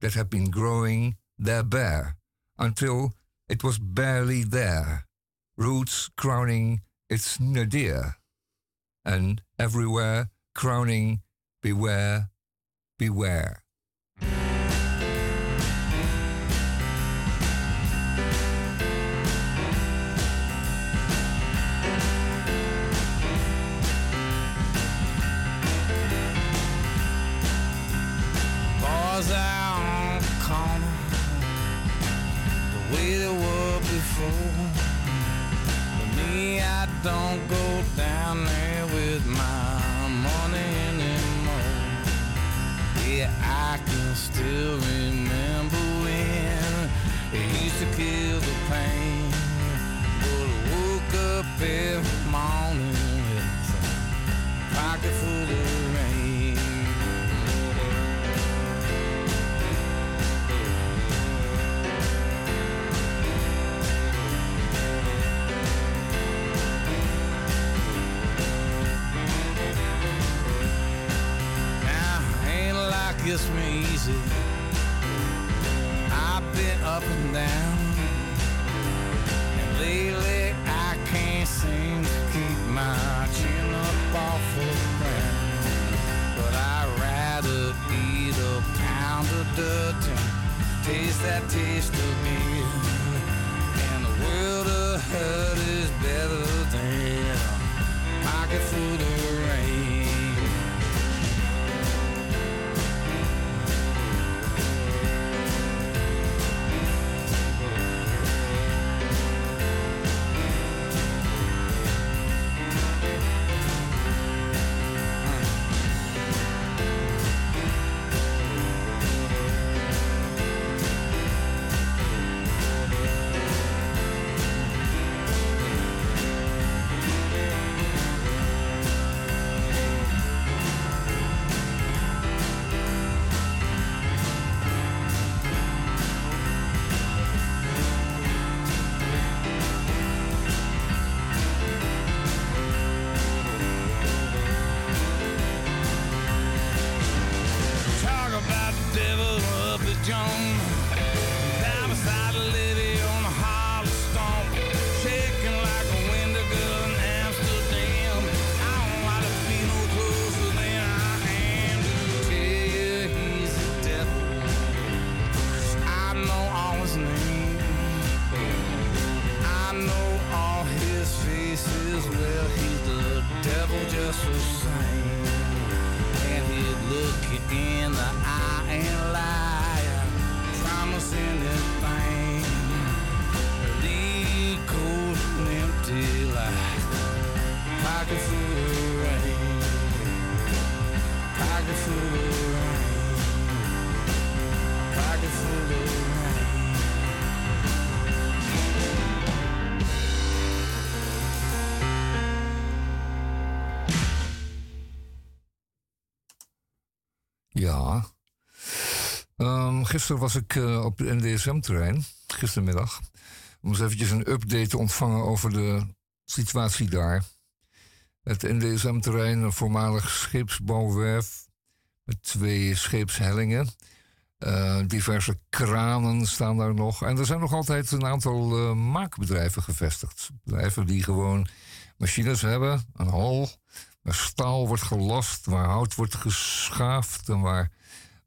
S2: that had been growing there bare until it was barely there, roots crowning its nadir, and everywhere crowning beware, beware.
S7: Bars out don't go down there with my money anymore. Yeah, I can still remember when it used to kill the pain. But I woke up every
S2: gisteren was ik eh, op de NDSM-terrein, gistermiddag. Om eens eventjes een update te ontvangen over de situatie daar. Het NDSM-terrein, een voormalig scheepsbouwwerf met twee scheepshellingen. Eh, diverse kranen staan daar nog. En er zijn nog altijd een aantal eh, maakbedrijven gevestigd. Bedrijven die gewoon machines hebben, een hal, waar staal wordt gelast, waar hout wordt geschaafd en waar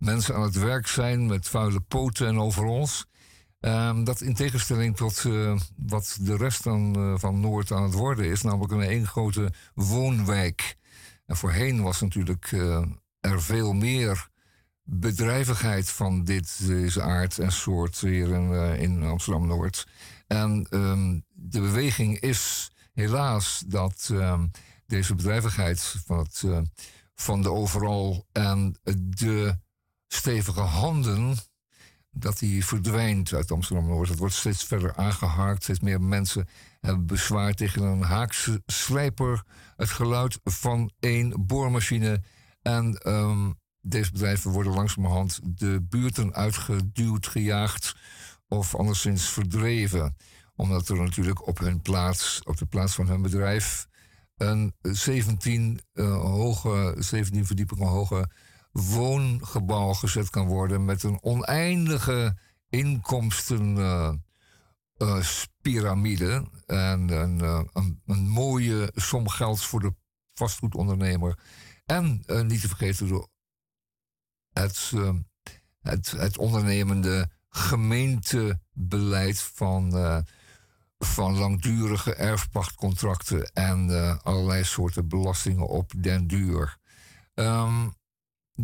S2: mensen aan het werk zijn met vuile poten en overals. Ehm, dat in tegenstelling tot eh, wat de rest dan, eh, van Noord aan het worden is, namelijk een één grote woonwijk. En voorheen was natuurlijk eh, er veel meer bedrijvigheid van dit, deze aard en soort hier in, in Amsterdam-Noord. En ehm, de beweging is helaas dat ehm, deze bedrijvigheid van, het, van de overal en de stevige handen, dat die verdwijnt uit Amsterdam-Noord. Het wordt steeds verder aangehaakt, steeds meer mensen hebben bezwaar tegen een haakse slijper, het geluid van één boormachine en ehm, deze bedrijven worden langzamerhand de buurten uitgeduwd, gejaagd of anderszins verdreven. Omdat er natuurlijk op hun plaats, op de plaats van hun bedrijf, een 17, eh, hoge, 17 verdiepingen hoge woongebouw gezet kan worden met een oneindige inkomstenpyramide en een, eh, een, een mooie som geld voor de vastgoedondernemer. En eh, niet te vergeten de het, eh, het, het ondernemende gemeentebeleid van, eh, van langdurige erfpachtcontracten en eh, allerlei soorten belastingen op den duur. Ehm,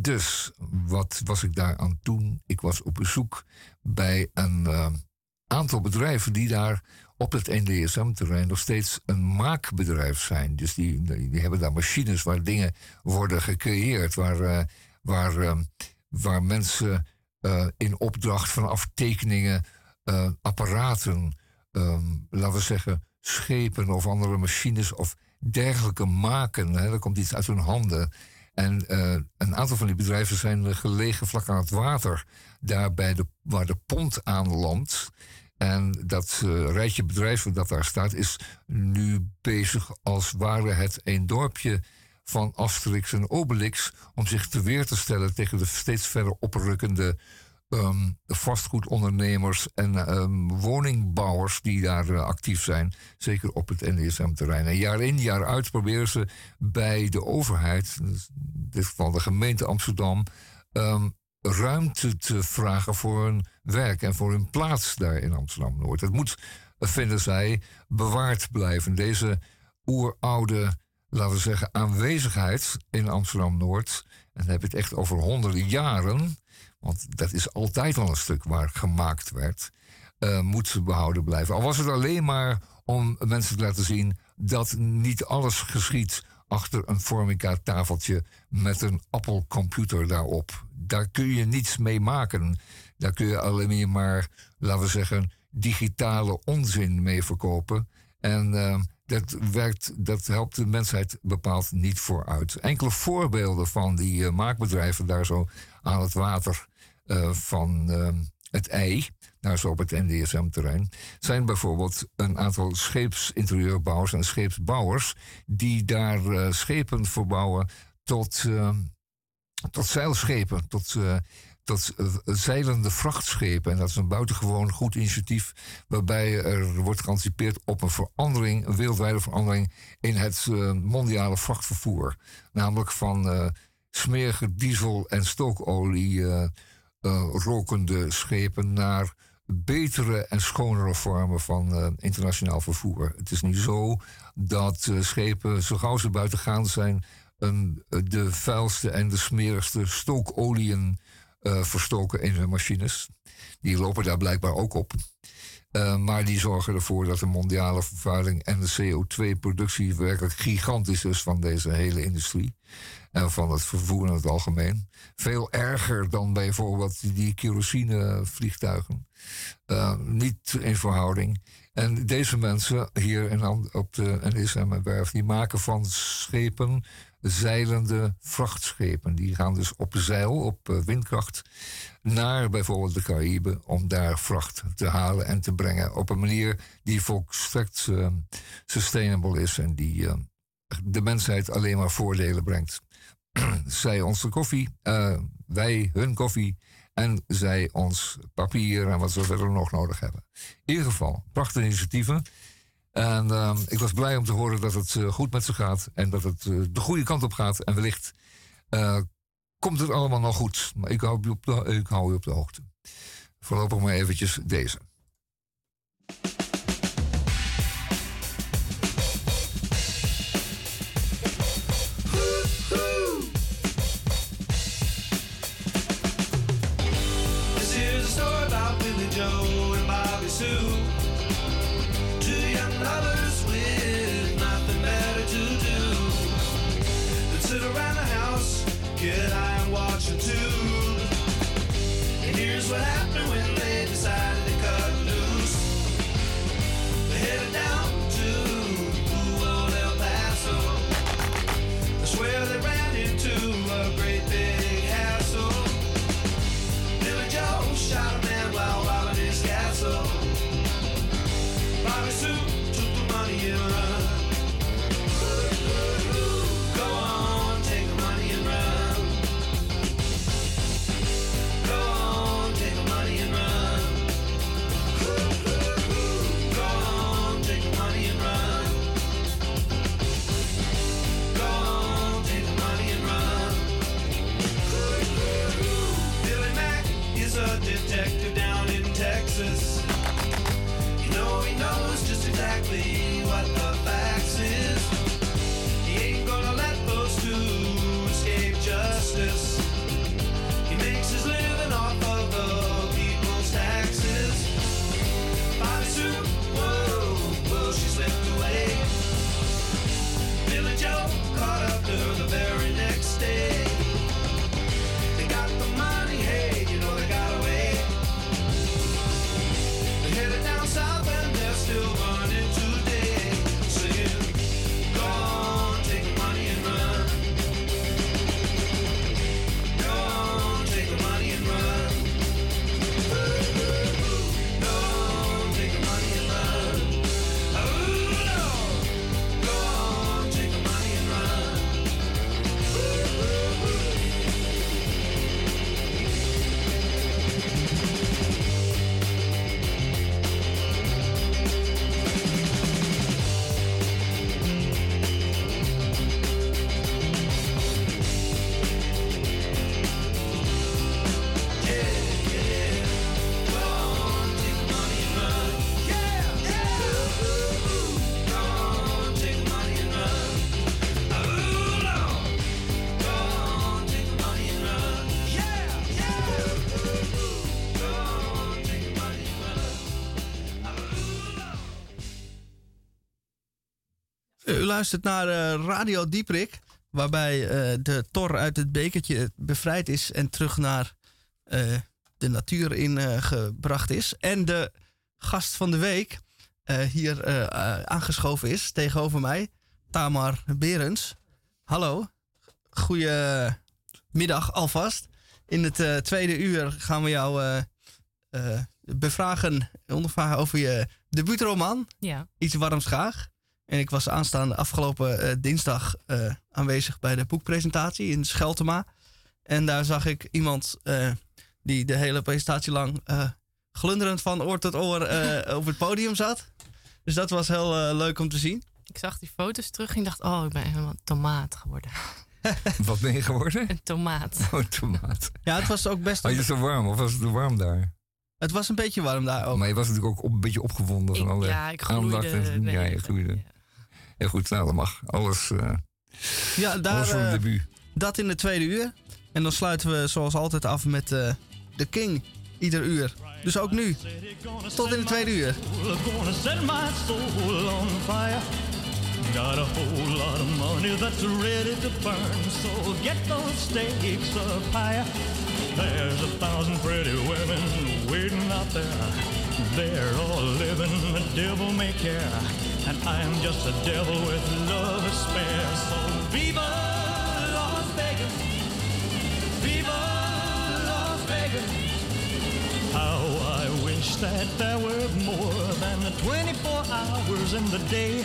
S2: dus wat was ik daar aan doen? Ik was op bezoek bij een eh, aantal bedrijven die daar op het NDSM-terrein nog steeds een maakbedrijf zijn. Dus die, hebben daar machines waar dingen worden gecreëerd, waar, eh, waar, eh, waar mensen eh, in opdracht van aftekeningen eh, apparaten, ehm, laten we zeggen, schepen of andere machines of dergelijke maken. Hè. Er komt iets uit hun handen. En eh, een aantal van die bedrijven zijn eh, gelegen vlak aan het water, daar bij de, waar de pont aanlandt. En dat eh, rijtje bedrijven dat daar staat, is nu bezig als ware het een dorpje van Asterix en Obelix om zich te weer te stellen tegen de steeds verder oprukkende ehm, vastgoedondernemers en ehm, woningbouwers die daar eh, actief zijn, zeker op het NDSM-terrein. En jaar in, jaar uit proberen ze bij de overheid, in dit geval de gemeente Amsterdam, ehm, ruimte te vragen voor hun werk en voor hun plaats daar in Amsterdam-Noord. Het moet, vinden zij, bewaard blijven. Deze oeroude, laten we zeggen, aanwezigheid in Amsterdam-Noord, en dan heb je het echt over honderden jaren, want dat is altijd al een stuk waar gemaakt werd, eh, moet behouden blijven. Al was het alleen maar om mensen te laten zien dat niet alles geschiet achter een Formica-tafeltje met een Apple-computer daarop. Daar kun je niets mee maken. Daar kun je alleen maar, laten we zeggen, digitale onzin mee verkopen. En eh, dat, werkt, dat helpt de mensheid bepaald niet vooruit. Enkele voorbeelden van die eh, maakbedrijven daar zo aan het water eh, van eh, het ei, daar zo op het NDSM-terrein, zijn bijvoorbeeld een aantal scheepsintérieurbouwers en scheepsbouwers die daar eh, schepen verbouwen tot, eh, tot zeilschepen, tot, eh, tot zeilende vrachtschepen. En dat is een buitengewoon goed initiatief waarbij er wordt geanticipeerd op een verandering, een wereldwijde verandering in het mondiale vrachtvervoer. Namelijk van smerige diesel en stookolie eh, eh, rokende schepen naar betere en schonere vormen van eh, internationaal vervoer. Het is niet zo dat schepen, zo gauw ze buiten gaan zijn, de vuilste en de smerigste stookolieën verstoken in hun machines. Die lopen daar blijkbaar ook op. Eh, maar die zorgen ervoor dat de mondiale vervuiling en de CO2-productie werkelijk gigantisch is van deze hele industrie. En van het vervoer in het algemeen. Veel erger dan bijvoorbeeld die kerosinevliegtuigen. Uh, niet in verhouding. En deze mensen hier in, op de NSM-werf, die maken van schepen zeilende vrachtschepen. Die gaan dus op zeil, op eh, windkracht, naar bijvoorbeeld de Caraïbe om daar vracht te halen en te brengen. Op een manier die volstrekt eh, sustainable is en die eh, de mensheid alleen maar voordelen brengt. zij ons de koffie, wij hun koffie en zij ons papier en wat ze verder nog nodig hebben. In ieder geval, prachtige initiatieven. En ehm, ik was blij om te horen dat het eh, goed met ze gaat en dat het eh, de goede kant op gaat. En wellicht eh, komt het allemaal nog goed. Maar ik hou, op de, ik hou je op de hoogte. Voorlopig maar eventjes deze.
S8: What happened when
S1: luistert naar eh, Radio Dieprik, waarbij eh, de tor uit het bekertje bevrijd is en terug naar eh, de natuur in eh, gebracht is. En de gast van de week hier aangeschoven is tegenover mij, Tamar Berends. Hallo, goedemiddag alvast. In het tweede uur gaan we jou bevragen, ondervragen over je debuutroman.
S9: Ja.
S1: Iets warms graag. En ik was aanstaande afgelopen eh, dinsdag eh, aanwezig bij de boekpresentatie in Scheltema. En daar zag ik iemand eh, die de hele presentatie lang eh, glunderend van oor tot oor eh, op het podium zat. Dus dat was heel leuk om te zien.
S9: Ik zag die foto's terug en dacht, oh, ik ben helemaal een tomaat geworden.
S2: Wat ben je geworden?
S9: Een tomaat.
S2: Oh, tomaat.
S1: Ja, het was ook best...
S2: Oh, je is zo warm, of was het warm daar?
S1: Het was een beetje warm daar ook.
S2: Maar je was natuurlijk ook op, een beetje opgewonden van alle
S9: ja, ik
S2: aandacht. En, ja, je gloeide. Ja, goed, nou, dat mag. Alles, eh
S1: Ja, daar,
S2: alles voor
S1: eh,
S2: debuut.
S1: dat in de tweede uur. En dan sluiten we zoals altijd af met eh The King. Ieder uur. Dus ook nu. Tot in de tweede uur.
S10: Gonna set my soul on fire. Got a whole lot of money that's ready to burn. So get those stakes up higher. There's a thousand pretty women waiting out there. They're all living the devil may care. And I'm just a devil with love to spare. So viva Las Vegas. Viva Las Vegas. How I wish that there were more than the 24 hours in the day.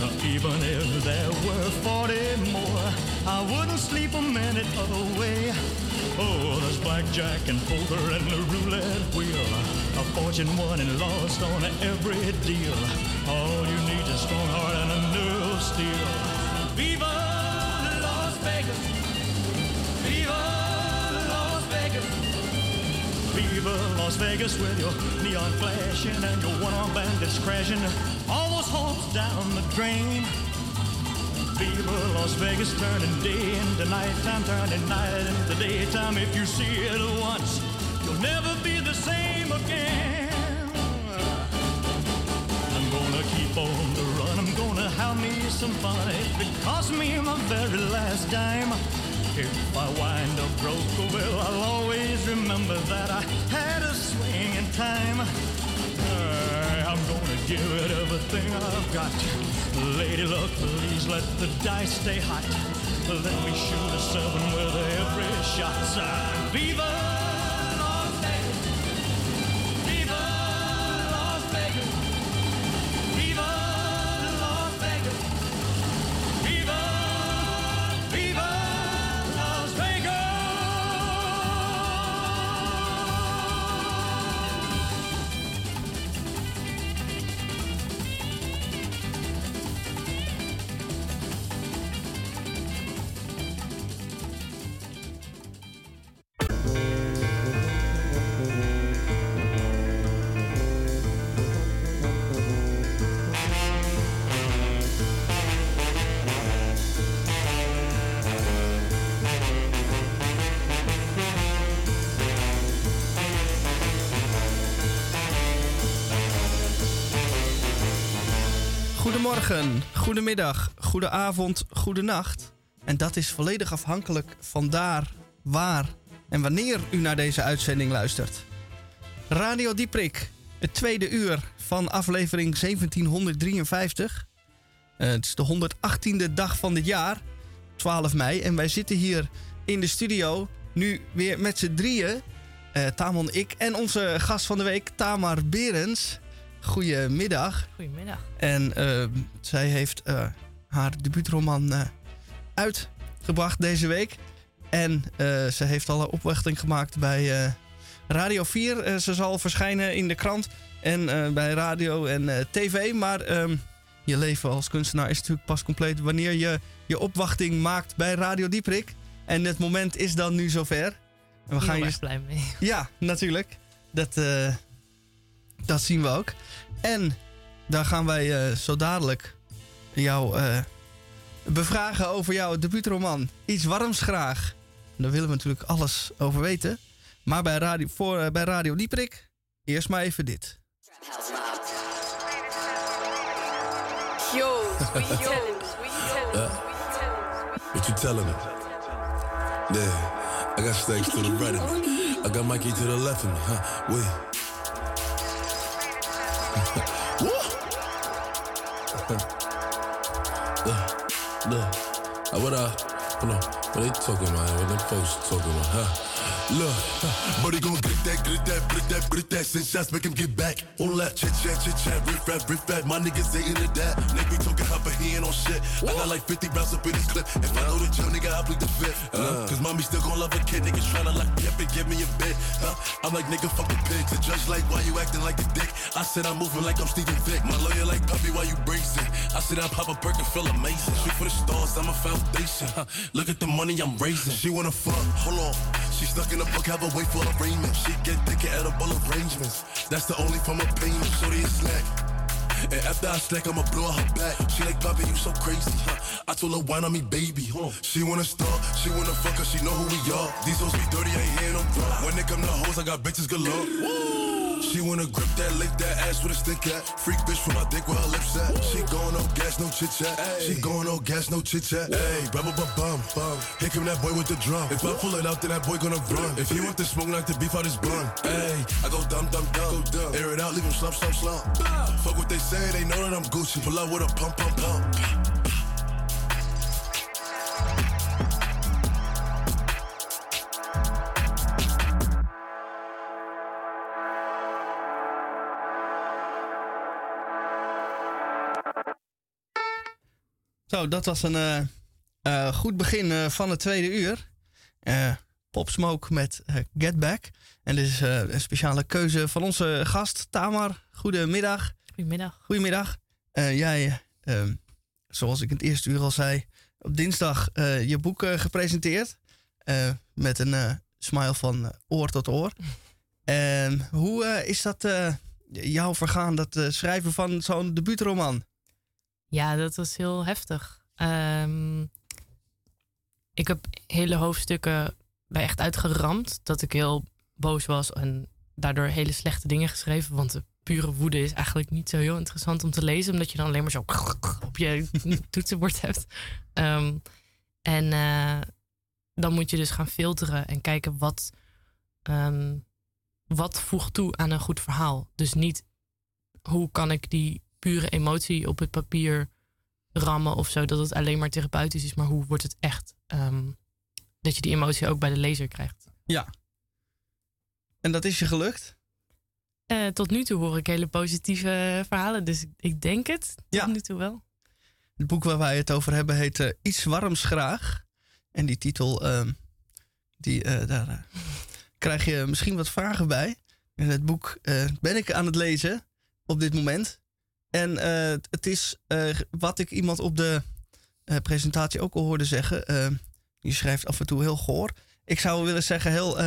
S10: Uh, even if there were 40 more, I wouldn't sleep a minute away. Oh, there's blackjack and poker and the roulette wheel. A fortune won and lost on every deal. All you need is a strong heart and a new steel. Viva Las Vegas! Viva Las Vegas! Viva Las Vegas with your neon flashing and your one-armed bandits crashing. All those hopes down the drain. People, Las Vegas, turning day into nighttime, turning night into daytime. If you see it once, you'll never be the same again. I'm gonna keep on the run, I'm gonna have me some fun. If it me my very last dime, if I wind up broke, oh, well, I'll always remember that I had a swing in time. I'm gonna give it everything I've got. Lady luck, please let the dice stay hot. Let me shoot a seven with every shot. Viva
S1: Goedemorgen, goedemiddag, goedenavond, goedenacht. En dat is volledig afhankelijk van daar, waar en wanneer u naar deze uitzending luistert. Radio Dieprik, het tweede uur van aflevering 1753. Eh, het is de 118e dag van dit jaar, 12 mei. En wij zitten hier in de studio nu weer met z'n drieën. eh Tamon, ik en onze gast van de week, Tamar Berens. Goedemiddag.
S9: Goedemiddag.
S1: En eh, zij heeft eh, haar debuutroman eh, uitgebracht deze week. En ze heeft al een opwachting gemaakt bij Radio 4. Eh, ze zal verschijnen in de krant en bij radio en tv. Maar ehm, je leven als kunstenaar is natuurlijk pas compleet wanneer je je opwachting maakt bij Radio Dieprik. En het moment is dan nu zover. En we gaan
S9: Heel
S1: je
S9: erg blij mee.
S1: ja, natuurlijk. Dat, dat zien we ook. En daar gaan wij eh, zo dadelijk jou eh, bevragen over jouw debuutroman. Iets warms graag. Daar willen we natuurlijk alles over weten. Maar bij Radio, voor, eh, bij Radio Dieprik, eerst maar even dit.
S11: Yo, you telling you telling?
S12: What you telling me? Yeah, I got stacks to the right of me. I got Mikey to the left of me. Huh? Wait. Look, look. What uh, hold on. What they talking about? What them folks talking about? Huh? Look, buddy gon' get that, get that, get that, get that. Send shots, make him get back. All that chit chat, chit chat, riff rap, riff rap. My niggas ain't into that. Nigga be talking hot, but he ain't on shit. I got like 50 rounds up in this clip. If I know the jump, nigga, I plead the fifth. Uh, Cause mommy still gon' love a kid. Niggas tryna lock me up and give me a bit. Huh? I'm like, nigga, fuck the pigs. The judge like, why you acting like a dick? I said I'm moving like I'm Steven Vick. My lawyer like, puppy, why you bracing? I said I pop a perk and feel amazing. Shoot for the stars, I'm a foundation. Huh? Look at the money I'm raising. She wanna fuck, hold on. She stuck in a book, have a wait for arraignment. She get thick at edible arrangements. That's the only form of payment. Shorty is slack. And after I slack, I'ma blow her back. She like, Bobby, you so crazy. Huh? I told her, wine on me, baby. On. She wanna start, she wanna fuck her, she know who we are. These hoes be dirty, I ain't hearing them talk. When they come to hoes, I got bitches galore. She wanna grip that, lick that ass with a stick at. Freak bitch from my dick where her lips at. She going no gas, no chit chat. She going no gas, no chit chat. Hey, bum bum bum bum. Here come that boy with the drum. If I pull it out, then that boy gonna run. If he want the smoke, knock the beef out his bun. Hey, I go dumb dumb dumb. Air it out, leave him slump slump slump. Fuck what they say, they know that I'm Gucci. Pull out with a pump pump pump.
S1: Zo, dat was een eh, eh, goed begin eh, van het tweede uur. Pop Smoke met Get Back. En dit is een speciale keuze van onze gast, Tamar. Goedemiddag.
S9: Goedemiddag.
S1: Goedemiddag. Eh, jij, eh, zoals ik in het eerste uur al zei, op dinsdag eh, je boek eh, gepresenteerd. Met een smile van oor tot oor. En hoe is dat jou vergaan, dat schrijven van zo'n debuutroman?
S9: Ja, dat was heel heftig. Ehm, ik heb hele hoofdstukken bij echt uitgeramd. Dat ik heel boos was en daardoor hele slechte dingen geschreven. Want de pure woede is eigenlijk niet zo heel interessant om te lezen, omdat je dan alleen maar zo op je toetsenbord hebt. Ehm, en eh, dan moet je dus gaan filteren en kijken wat, ehm, wat voegt toe aan een goed verhaal. Dus niet hoe kan ik die pure emotie op het papier rammen of zo, dat het alleen maar therapeutisch is, maar hoe wordt het echt ehm, dat je die emotie ook bij de lezer krijgt.
S1: Ja. En dat is je gelukt?
S9: Eh, tot nu toe hoor ik hele positieve verhalen, dus ik, denk het tot nu toe wel.
S1: Het boek waar wij het over hebben heet eh, Iets warms graag. En die titel, ehm, die, eh, daar krijg je misschien wat vragen bij. En het boek ben ik aan het lezen op dit moment. En het is wat ik iemand op de presentatie ook al hoorde zeggen. eh, je schrijft af en toe heel goor. Ik zou willen zeggen heel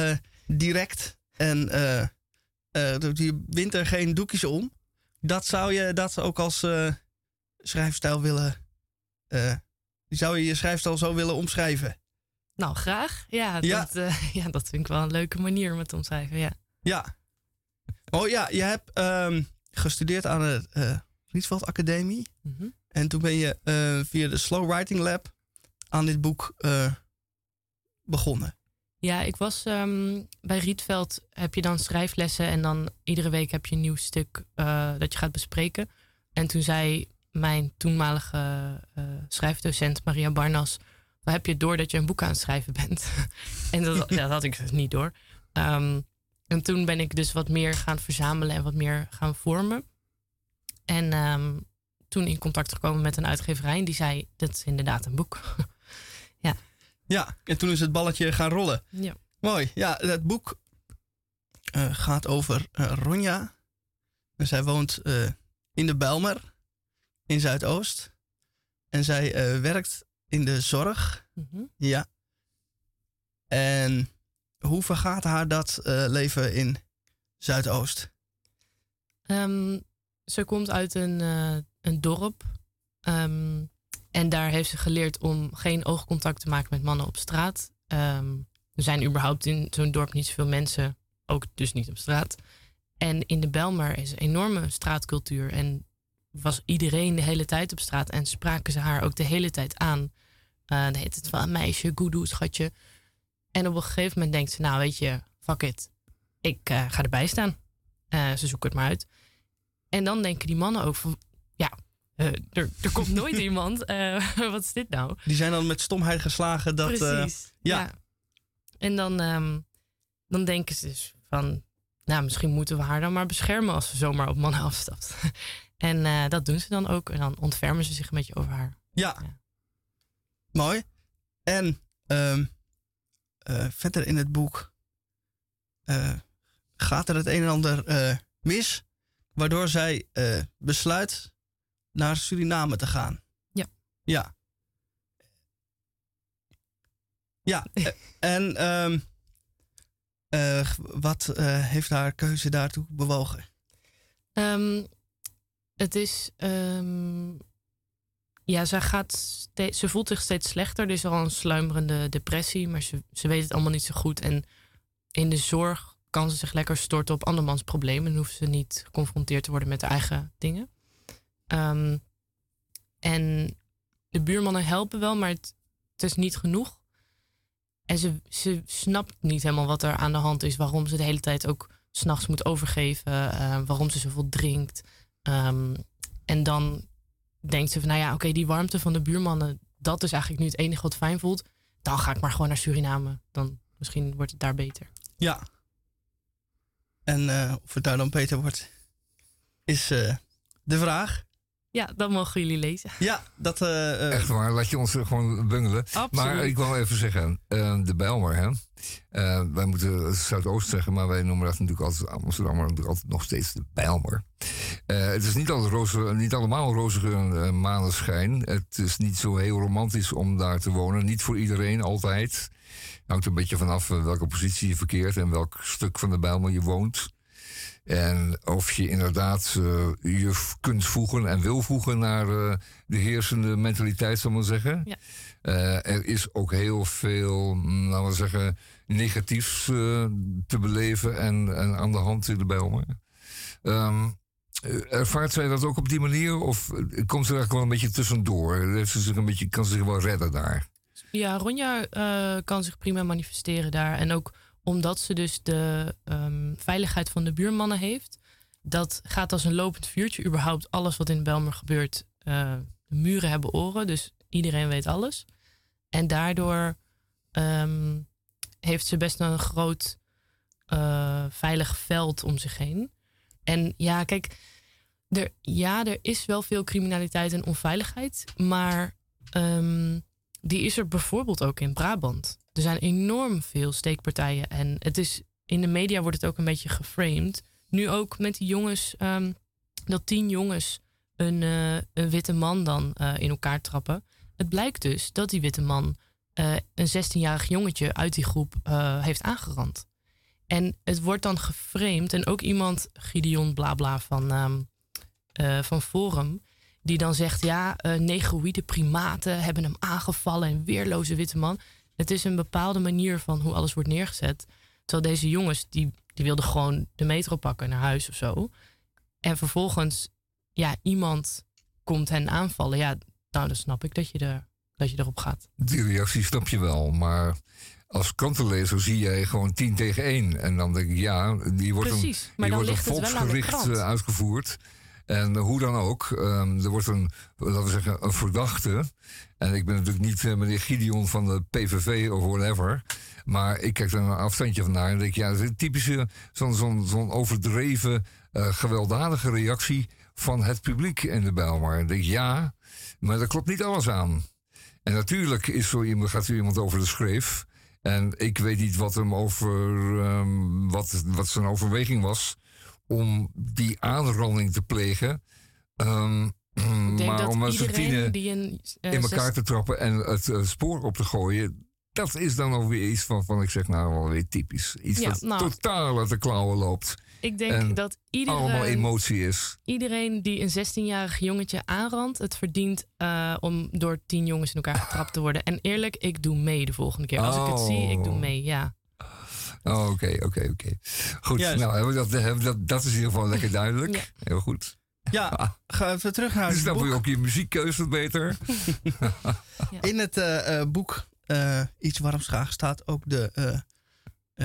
S1: direct. En je wint er geen doekjes om. Dat zou je dat ook als eh, schrijfstijl willen. eh, zou je je schrijfstijl zo willen omschrijven?
S9: Nou, graag. Ja,
S1: Ja.
S9: Dat, eh, ja, dat vind ik wel een leuke manier om het te omschrijven. Ja.
S1: Ja. Oh ja, je hebt ehm, gestudeerd aan de eh Rietveld Academie.
S9: Mhm.
S1: En toen ben je eh, via de Slow Writing Lab aan dit boek eh, begonnen.
S9: Ja, ik was ehm, bij Rietveld. Heb je dan schrijflessen en dan iedere week heb je een nieuw stuk eh, dat je gaat bespreken. En toen zei mijn toenmalige eh, schrijfdocent Maria Barnas: "Waar heb je door dat je een boek aan het schrijven bent?" en dat, dat had ik dus niet door. Ehm, en toen ben ik dus wat meer gaan verzamelen en wat meer gaan vormen. En ehm, toen in contact gekomen met een uitgeverij en die zei: "Dat is inderdaad een boek." ja.
S1: Ja, en toen is het balletje gaan rollen.
S9: Ja.
S1: Mooi. Ja, het boek eh, gaat over eh, Ronja. En zij woont eh, in de Bijlmer in Zuidoost. En zij werkt in de zorg.
S9: Mhm.
S1: Ja. En hoe vergaat haar dat leven in Zuidoost?
S9: Ehm, ze komt uit een, een dorp. Ehm, en daar heeft ze geleerd om geen oogcontact te maken met mannen op straat. Ehm, er zijn überhaupt in zo'n dorp niet zoveel mensen, ook dus niet op straat. En in de Belmer is een enorme straatcultuur. En was iedereen de hele tijd op straat. En spraken ze haar ook de hele tijd aan. Eh dan heet het van meisje, goedoe, schatje. En op een gegeven moment denkt ze, nou weet je, fuck it. Ik eh, ga erbij staan. Eh, ze zoeken het maar uit. En dan denken die mannen ook eh, er, er komt nooit iemand. Eh, wat is dit nou?
S1: Die zijn dan met stomheid geslagen dat... eh,
S9: Precies.
S1: ja.
S9: ja. En dan, ehm, dan denken ze dus van, nou, misschien moeten we haar dan maar beschermen als ze zomaar op mannen afstapt. en dat doen ze dan ook. En dan ontfermen ze zich een beetje over haar.
S1: Ja. Mooi. En ehm, eh, verder in het boek gaat er het een en ander mis, waardoor zij besluit naar Suriname te gaan.
S9: Ja.
S1: Ja. Ja, eh, en ehm, eh, wat eh, heeft haar keuze daartoe bewogen?
S9: Ehm, het is. ehm, ja, zij gaat steeds, ze voelt zich steeds slechter. Er is al een sluimerende depressie, maar ze, ze weet het allemaal niet zo goed. En in de zorg kan ze zich lekker storten op andermans problemen. Dan hoeft ze niet geconfronteerd te worden met haar eigen dingen. Ehm, en de buurmannen helpen wel, maar het, het is niet genoeg. En ze, ze snapt niet helemaal wat er aan de hand is. Waarom ze de hele tijd ook s'nachts moet overgeven. eh, waarom ze zoveel drinkt. Ehm, en dan denkt ze van, nou ja, oké, die warmte van de buurmannen... dat is eigenlijk nu het enige wat fijn voelt. Dan ga ik maar gewoon naar Suriname. Dan misschien wordt het daar beter.
S1: Ja. En eh, of het daar dan beter wordt, is eh, de vraag.
S9: Ja, dat mogen jullie lezen.
S1: Ja, dat... eh,
S2: Echt waar, laat je ons gewoon bungelen.
S9: Absoluut.
S2: Maar ik wil even zeggen, eh, de Bijlmer, hè. Eh, wij moeten Zuidoost zeggen, maar wij noemen dat natuurlijk altijd Amsterdam, maar natuurlijk altijd nog steeds de Bijlmer. Eh, het is niet, altijd roze, niet allemaal rozige maneschijn. Het is niet zo heel romantisch om daar te wonen. Niet voor iedereen, altijd. Hangt een beetje vanaf eh, welke positie je verkeert en welk stuk van de Bijlmer je woont. En of je inderdaad eh, je kunt voegen en wil voegen naar eh, de heersende mentaliteit, zal ik maar zeggen.
S9: Ja.
S2: Eh, er is ook heel veel, mm, laten we zeggen, negatiefs te beleven en, en aan de hand in de Bijlmer. Ervaart zij dat ook op die manier? Of komt ze daar gewoon een beetje tussendoor? Heeft ze zich een beetje, kan ze zich wel redden daar?
S9: Ja, Ronja kan zich prima manifesteren daar. En ook omdat ze dus de ehm, veiligheid van de buurmannen heeft. Dat gaat als een lopend vuurtje. Überhaupt alles wat in Belmer gebeurt. eh, de muren hebben oren, dus iedereen weet alles. En daardoor ehm, heeft ze best een groot eh, veilig veld om zich heen. En ja, kijk, er, ja, er is wel veel criminaliteit en onveiligheid. Maar ehm, die is er bijvoorbeeld ook in Brabant. Er zijn enorm veel steekpartijen. En het is, in de media wordt het ook een beetje geframed. Nu ook met die jongens, ehm, dat tien jongens een, eh, een witte man dan eh, in elkaar trappen. Het blijkt dus dat die witte man eh, een 16-jarig jongetje uit die groep heeft aangerand. En het wordt dan geframed. En ook iemand, Gideon Blabla van, ehm, eh, van Forum, die dan zegt: ja, negroïde primaten hebben hem aangevallen. En weerloze witte man. Het is een bepaalde manier van hoe alles wordt neergezet. Terwijl deze jongens, die, die wilden gewoon de metro pakken naar huis of zo. En vervolgens, ja, iemand komt hen aanvallen. Ja, nou, dan snap ik dat je, er, dat je erop gaat.
S2: Die reactie snap je wel, maar als krantenlezer zie jij gewoon 10 tegen 1. En dan denk ik, ja, die wordt
S9: Precies,
S2: een, die wordt een volksgericht eh, uitgevoerd. En hoe dan ook, ehm, er wordt een, laten we zeggen, een verdachte. En ik ben natuurlijk niet eh, meneer Gideon van de PVV of whatever. Maar ik kijk er een afstandje van naar en denk, ja, dat is een typische, zo'n zo'n zo'n overdreven, eh, gewelddadige reactie van het publiek in de Bijlmer. Ik denk, ja, maar daar klopt niet alles aan. En natuurlijk is zo iemand, gaat zo iemand over de schreef. En ik weet niet wat hem over ehm, wat, wat zijn overweging was om die aanranding te plegen.
S9: Denk
S2: maar om
S9: iedereen
S2: tienen
S9: die een, eh,
S2: in elkaar te trappen en het eh, spoor op te gooien. Dat is dan ook weer iets van, van ik zeg nou wel weer typisch. Iets
S9: Ja,
S2: wat
S9: nou.
S2: totaal uit de klauwen loopt.
S9: Ik denk
S2: en
S9: dat iedereen,
S2: allemaal emotie is.
S9: iedereen die een 16-jarig jongetje aanrandt, het verdient eh, om door tien jongens in elkaar getrapt te worden. En eerlijk, ik doe mee de volgende keer. Als ik het zie, ik doe
S2: Oh.
S9: mee, ja.
S2: Oh, Oké, oké, oké. Goed,
S1: Juist.
S2: nou, dat, dat, dat is in ieder geval lekker duidelijk. Heel goed.
S1: Ja, ga even terug naar
S2: Dus
S1: het
S2: dan
S1: boek.
S2: voel je ook je muziekkeuze wat beter.
S1: In het eh, eh, boek eh, Iets Warms Graag staat ook de, eh,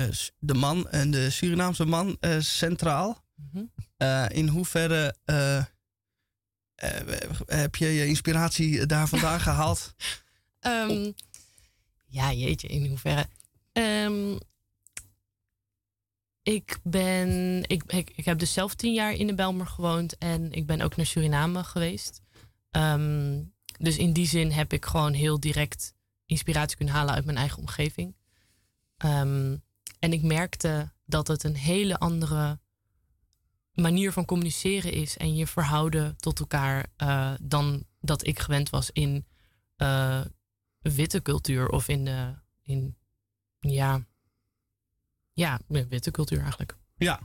S1: eh, de man en de Surinaamse man eh, centraal.
S9: Mhm.
S1: Eh, in hoeverre heb je je inspiratie daar vandaan gehaald?
S9: Ehm, ja, jeetje, in hoeverre. Ehm, ik ben. Ik, ik, heb dus zelf tien jaar in de Belmer gewoond en ik ben ook naar Suriname geweest. Ehm, dus in die zin heb ik gewoon heel direct inspiratie kunnen halen uit mijn eigen omgeving. Ehm, en ik merkte dat het een hele andere manier van communiceren is en je verhouden tot elkaar eh, dan dat ik gewend was in eh, witte cultuur of in, de in ja, ja, witte cultuur eigenlijk.
S1: Ja.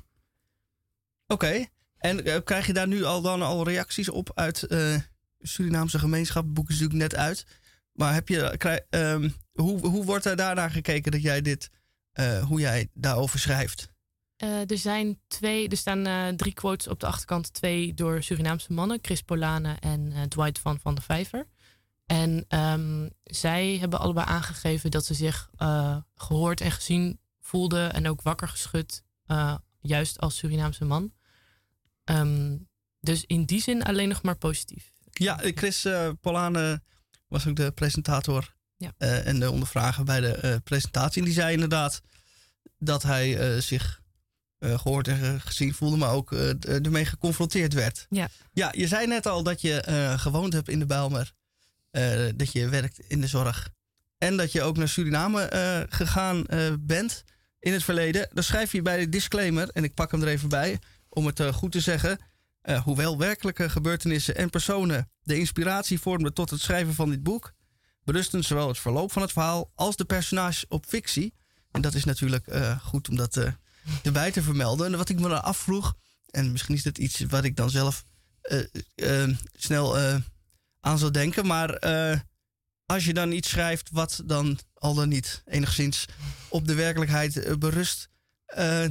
S1: Oké. En eh, krijg je daar nu al dan al reacties op uit eh Surinaamse gemeenschap? Het boek is natuurlijk net uit. Maar heb je, krijg, ehm, hoe, hoe wordt er daarnaar gekeken dat jij dit, eh, hoe jij daarover schrijft?
S9: Eh, er zijn twee, er staan eh, drie quotes op de achterkant. Twee door Surinaamse mannen, Chris Polane en eh, Dwight van Van der Vijver. En ehm, zij hebben allebei aangegeven dat ze zich eh, gehoord en gezien voelden en ook wakker geschud, eh, juist als Surinaamse man. Ehm, dus in die zin alleen nog maar positief.
S1: Ja, eh, Chris eh Polane was ook de presentator
S9: Ja.
S1: en de ondervrager bij de presentatie. En die zei inderdaad dat hij zich eh, gehoord en ge- gezien voelde, maar ook ermee geconfronteerd werd.
S9: Ja.
S1: Ja, je zei net al dat je gewoond hebt in de Bijlmer, dat je werkt in de zorg en dat je ook naar Suriname gegaan bent in het verleden. Dan schrijf je bij de disclaimer, en ik pak hem er even bij om het eh, goed te zeggen. Eh, hoewel werkelijke gebeurtenissen en personen de inspiratie vormden tot het schrijven van dit boek, berusten zowel het verloop van het verhaal als de personages op fictie. En dat is natuurlijk eh, goed om dat erbij te vermelden. En wat ik me dan afvroeg, en misschien is dit iets wat ik dan zelf snel aan zou denken, maar als je dan iets schrijft wat dan al dan niet enigszins op de werkelijkheid eh, berust, eh,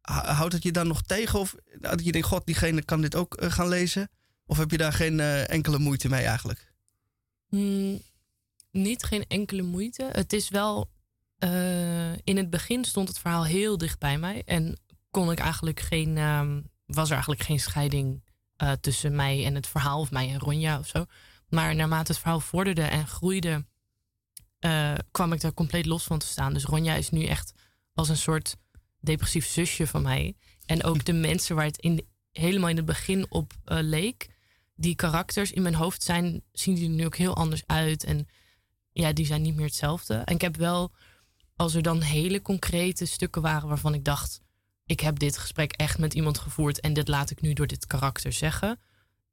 S1: houdt het je dan nog tegen? Of dat je denkt, god, diegene kan dit ook eh, gaan lezen? Of heb je daar geen enkele moeite mee eigenlijk?
S9: Mm, niet geen enkele moeite. Het is wel. in het begin stond het verhaal heel dicht bij mij. En kon ik eigenlijk geen. ehm, was er eigenlijk geen scheiding tussen mij en het verhaal. Of mij en Ronja of zo. Maar naarmate het verhaal vorderde en groeide. Eh, kwam ik daar compleet los van te staan. Dus Ronja is nu echt als een soort depressief zusje van mij. En ook de mensen waar het in, helemaal in het begin op eh, leek die karakters in mijn hoofd zijn, zien die er nu ook heel anders uit. En ja, die zijn niet meer hetzelfde. En ik heb wel, als er dan hele concrete stukken waren waarvan ik dacht, ik heb dit gesprek echt met iemand gevoerd en dit laat ik nu door dit karakter zeggen,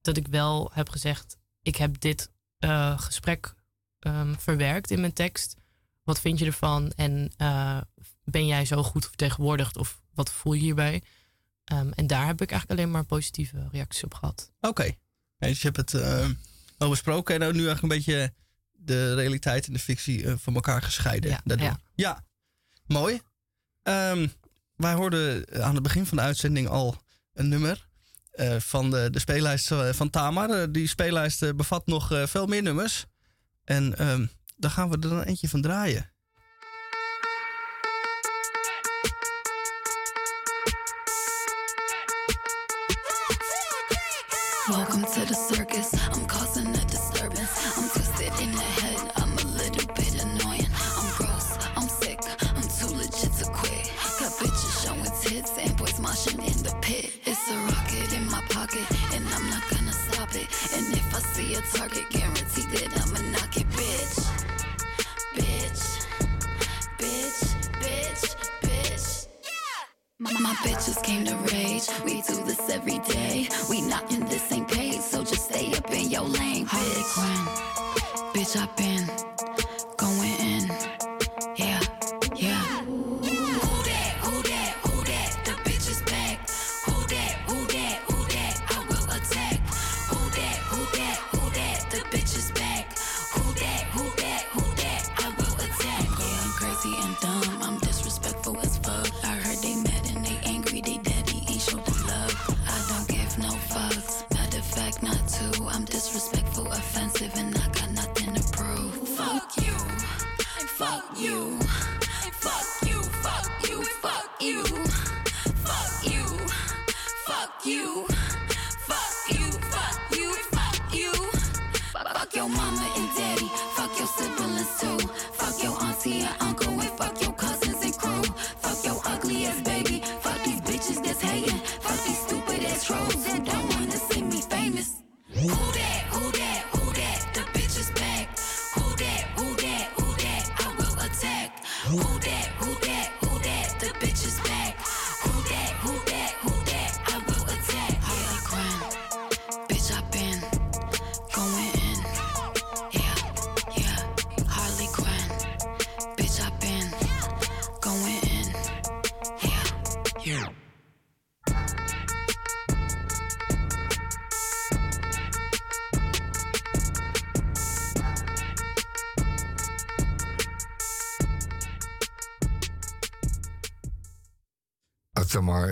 S9: dat ik wel heb gezegd, ik heb dit eh, gesprek ehm, verwerkt in mijn tekst. Wat vind je ervan? En eh, ben jij zo goed vertegenwoordigd? Of wat voel je hierbij? Ehm, en daar heb ik eigenlijk alleen maar positieve reacties op gehad.
S1: Oké. Dus je hebt het eh, al besproken en nu eigenlijk een beetje de realiteit en de fictie eh, van elkaar gescheiden.
S9: Ja,
S1: daardoor.
S9: ja.
S1: ja. mooi. Ehm, wij hoorden aan het begin van de uitzending al een nummer van de, de speellijst van Tamar. Die speellijst bevat nog veel meer nummers. En ehm, daar gaan we er dan eentje van draaien.
S13: Welcome to the circus. I'm causing a disturbance. I'm twisted in the head. I'm a little bit annoying. I'm gross. I'm sick. I'm too legit to quit. Got bitches showing tits and boys moshing in the pit. It's a rocket in my pocket, and I'm not gonna stop it. And if I see a target, guarantee that I'ma came to rage. We do this every day. We not in the same page, so just stay up in your lane, bitch. Bitch, I've been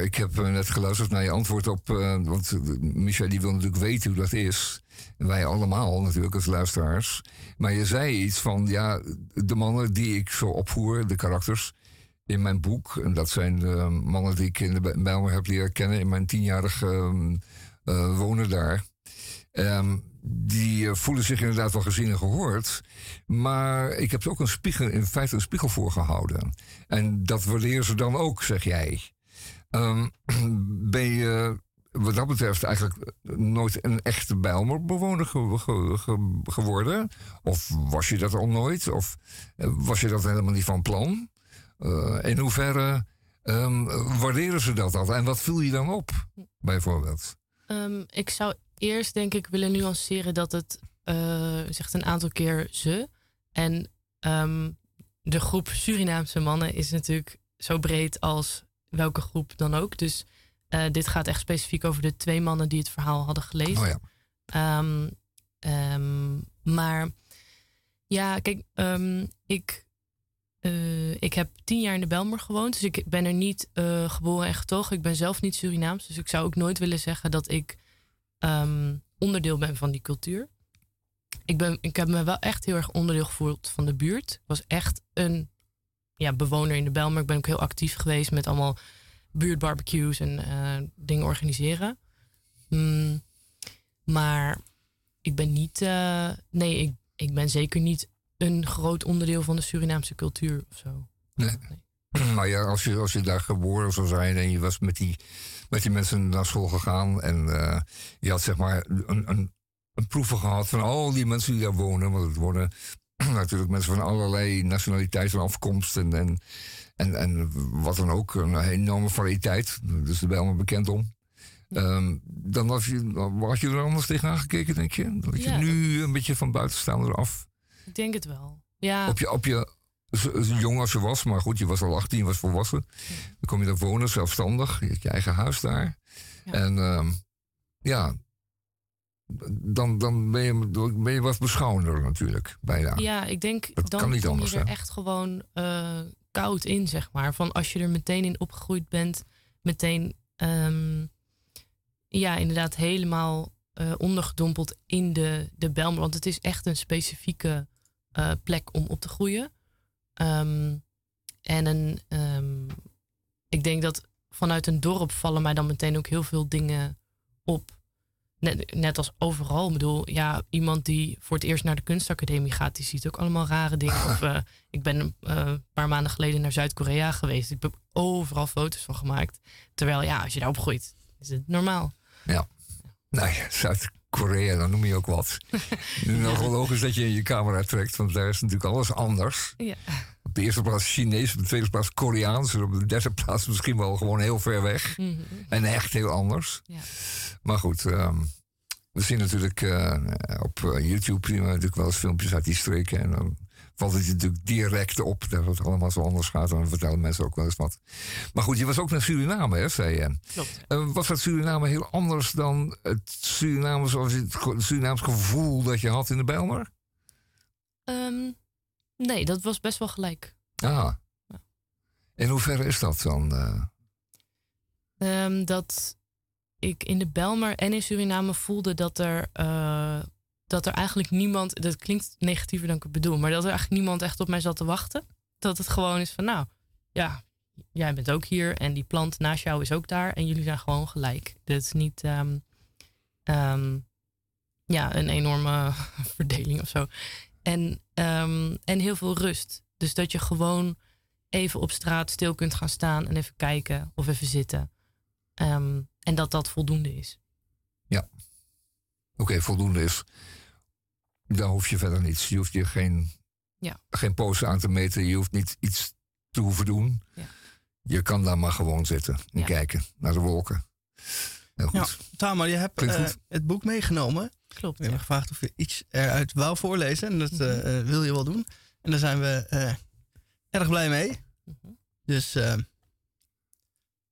S2: Ik heb eh, net geluisterd naar je antwoord op. eh, want eh, Micha die wil natuurlijk weten hoe dat is. Wij allemaal natuurlijk als luisteraars. Maar je zei iets van, ja, de mannen die ik zo opvoer, de karakters in mijn boek. En dat zijn de mannen die ik in de Bijlmer heb leren kennen in mijn tienjarig eh, wonen daar. Ehm, die voelen zich inderdaad wel gezien en gehoord. Maar ik heb er ook een spiegel, in feite een spiegel voor gehouden. En dat waarderen ze dan ook, zeg jij. Ehm, ben je wat dat betreft eigenlijk nooit een echte Bijlmerbewoner ge- ge- ge- geworden? Of was je dat al nooit? Of eh, was je dat helemaal niet van plan? Eh, in hoeverre ehm, waarderen ze dat al? En wat viel je dan op, bijvoorbeeld?
S9: Ehm, ik zou eerst denk ik willen nuanceren dat het eh, zegt een aantal keer ze. En de groep Surinaamse mannen is natuurlijk zo breed als welke groep dan ook. Dus eh, dit gaat echt specifiek over de twee mannen die het verhaal hadden gelezen.
S2: Oh ja.
S9: Ehm, ehm, maar ja, kijk, ehm, ik Eh, ik heb tien jaar in de Belmer gewoond, dus ik ben er niet eh, geboren en getogen. Ik ben zelf niet Surinaams, dus ik zou ook nooit willen zeggen dat ik onderdeel ben van die cultuur. Ik, ben, ik heb me wel echt heel erg onderdeel gevoeld van de buurt. Ik was echt een ja, bewoner in de Belmer. Ik ben ook heel actief geweest met allemaal buurtbarbecues en eh, dingen organiseren. Mm, maar ik ben niet, eh, nee, ik, ik ben zeker niet een groot onderdeel van de Surinaamse cultuur of zo.
S2: Nee. Nou ja, als je, als je daar geboren zou zijn en je was met die, met die mensen naar school gegaan en eh, je had zeg maar een, een, een proeven gehad van al die mensen die daar wonen, want het worden natuurlijk mensen van allerlei nationaliteiten en afkomst en, en, en, en wat dan ook, een enorme variëteit, dus er ben allemaal bekend om. Ehm, dan was je, had je er anders tegenaan gekeken, denk je? Dat je
S9: Ja,
S2: nu een beetje van buitenstaander af
S9: Ik denk het wel. Ja,
S2: op je, op je jong als je was, maar goed, je was al 18, je was volwassen. Dan kom je daar wonen, zelfstandig. Je hebt je eigen huis daar. En ehm, ja, dan, dan ben, je, ben je wat beschouwender natuurlijk, bijna.
S9: ja, ik denk
S2: Dat
S9: dan
S2: kan niet
S9: kom
S2: anders,
S9: je er
S2: hè?
S9: echt gewoon eh, koud in, zeg maar. Van als je er meteen in opgegroeid bent, meteen, ehm, ja, inderdaad helemaal eh, ondergedompeld in de, de Belmer. Want het is echt een specifieke eh, plek om op te groeien. Ehm, en een, ehm, ik denk dat vanuit een dorp vallen mij dan meteen ook heel veel dingen op. Net, net als overal. Ik bedoel, ja, iemand die voor het eerst naar de kunstacademie gaat, die ziet ook allemaal rare dingen. Of eh, ik ben eh, een paar maanden geleden naar Zuid-Korea geweest. Ik heb overal foto's van gemaakt. Terwijl, ja, als je daar opgroeit, is het normaal.
S2: Ja. Nou ja, Zuid-Korea, dan noem je ook wat. Nog wel logisch dat je je camera trekt, want daar is natuurlijk alles anders.
S9: Ja.
S2: Op de eerste plaats Chinees, op de tweede plaats Koreaans... en op de derde plaats misschien wel gewoon heel ver weg.
S9: Mhm.
S2: En echt heel anders.
S9: Ja.
S2: Maar goed, ehm, we zien natuurlijk eh, op eh, YouTube we natuurlijk wel eens filmpjes uit die streken. En dan valt het je natuurlijk direct op dat het allemaal zo anders gaat. En dan vertellen mensen ook wel eens wat. Maar goed, je was ook naar Suriname, hè, zei je.
S9: Klopt.
S2: Eh, was dat Suriname heel anders dan het Suriname zoals het, het Surinaams gevoel dat je had in de Bijlmer?
S9: Ehm, nee, dat was best wel gelijk.
S2: Ah. In hoeverre is dat dan? eh?
S9: Ehm, dat ik in de Belmer en in Suriname voelde dat er, eh, dat er eigenlijk niemand, dat klinkt negatiever dan ik het bedoel, maar dat er eigenlijk niemand echt op mij zat te wachten. Dat het gewoon is van, nou, ja, jij bent ook hier en die plant naast jou is ook daar en jullie zijn gewoon gelijk. Dat is niet ehm, ehm, ja, een enorme verdeling of zo. En, ehm, en heel veel rust. Dus dat je gewoon even op straat stil kunt gaan staan en even kijken of even zitten. Ehm, en dat dat voldoende is.
S2: Ja. Oké, voldoende is. Dan hoef je verder niets. Je hoeft je geen,
S9: Ja.
S2: geen pose aan te meten. Je hoeft niet iets te hoeven doen.
S9: Ja.
S2: Je kan daar maar gewoon zitten en
S9: Ja.
S2: kijken naar de wolken. Heel goed.
S1: Ja, Tamar, je hebt eh,
S2: goed.
S1: het boek meegenomen.
S9: Klopt.
S1: We hebben gevraagd of je iets eruit wou voorlezen. En dat eh, eh, wil je wel doen. En daar zijn we eh, erg blij mee. Dus eh,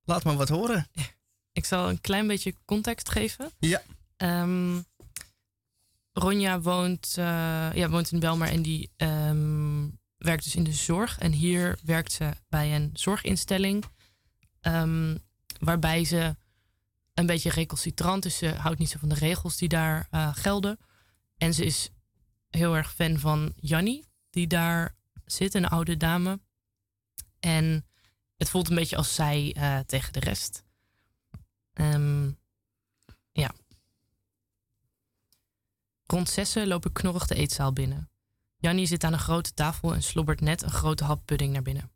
S1: laat maar wat horen.
S9: Ik zal een klein beetje context geven.
S1: Ja.
S9: Ehm, Ronja woont, ja, woont in Belmar en die ehm, werkt dus in de zorg. En hier werkt ze bij een zorginstelling. ehm, waarbij ze een beetje recalcitrant is. Ze houdt niet zo van de regels die daar eh, gelden. En ze is heel erg fan van Jannie, die daar zit, een oude dame. En het voelt een beetje als zij eh, tegen de rest. Ehm, ja. Rond zessen loop ik knorrig de eetzaal binnen. Jannie zit aan een grote tafel en slobbert net een grote hap pudding naar binnen.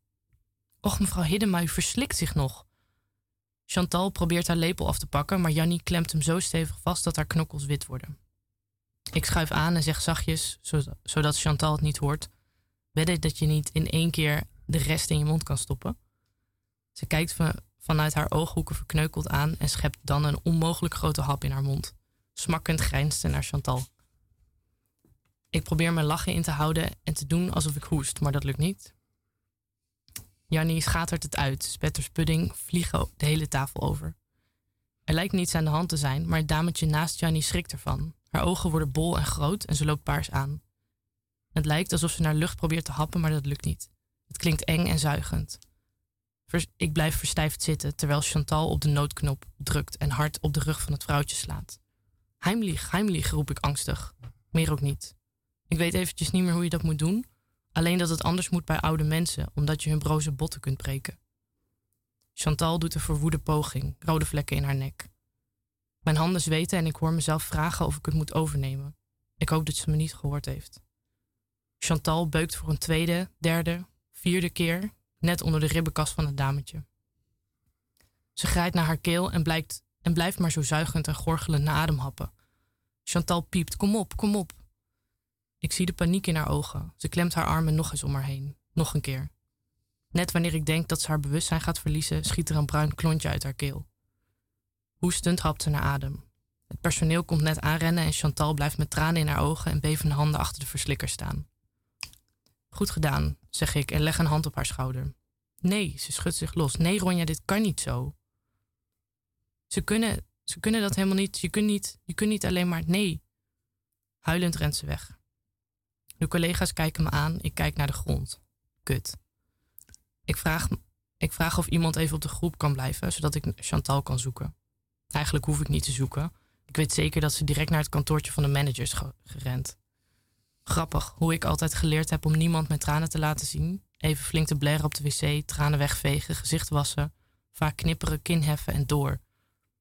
S9: Och, mevrouw Hiddema, u verslikt zich nog. Chantal probeert haar lepel af te pakken, maar Jannie klemt hem zo stevig vast dat haar knokkels wit worden. Ik schuif aan en zeg zachtjes, zo- zodat Chantal het niet hoort: Wedden dat je niet in één keer de rest in je mond kan stoppen? Ze kijkt van, vanuit haar ooghoeken verkneukeld aan en schept dan een onmogelijk grote hap in haar mond. Smakkend grijnst ze naar Chantal. Ik probeer mijn lachen in te houden en te doen alsof ik hoest, maar dat lukt niet. Jannie schatert het uit. Spetters pudding vliegen de hele tafel over. Er lijkt niets aan de hand te zijn, maar het dametje naast Jannie schrikt ervan. Haar ogen worden bol en groot en ze loopt paars aan. Het lijkt alsof ze naar lucht probeert te happen, maar dat lukt niet. Het klinkt eng en zuigend. Ik blijf verstijfd zitten terwijl Chantal op de noodknop drukt en hard op de rug van het vrouwtje slaat. Heimlich, heimlich, roep ik angstig. Meer ook niet. Ik weet eventjes niet meer hoe je dat moet doen. Alleen dat het anders moet bij oude mensen, omdat je hun broze botten kunt breken. Chantal doet een verwoede poging, rode vlekken in haar nek. Mijn handen zweten en ik hoor mezelf vragen of ik het moet overnemen. Ik hoop dat ze me niet gehoord heeft. Chantal beukt voor een tweede, derde, vierde keer, net onder de ribbenkast van het dametje. Ze grijpt naar haar keel en, blijkt, en blijft maar zo zuigend en gorgelend naar adem happen. Chantal piept: Kom op, kom op. Ik zie de paniek in haar ogen. Ze klemt haar armen nog eens om haar heen. Nog een keer. Net wanneer ik denk dat ze haar bewustzijn gaat verliezen, schiet er een bruin klontje uit haar keel. Hoestend hapt ze naar adem. Het personeel komt net aanrennen en Chantal blijft met tranen in haar ogen en bevende handen achter de verslikker staan. Goed gedaan, zeg ik en leg een hand op haar schouder. Nee, ze schudt zich los. Nee, Ronja, dit kan niet zo. Ze kunnen, ze kunnen dat helemaal niet. Je kunt niet, je kunt niet alleen maar. Nee. Huilend rent ze weg. De collega's kijken me aan. Ik kijk naar de grond. Kut. Ik vraag, ik vraag of iemand even op de groep kan blijven, zodat ik Chantal kan zoeken. Eigenlijk hoef ik niet te zoeken. Ik weet zeker dat ze direct naar het kantoortje van de manager is ge- gerend. Grappig hoe ik altijd geleerd heb om niemand met tranen te laten zien. Even flink te blaren op de wc, tranen wegvegen, gezicht wassen. Vaak knipperen, kin heffen en door.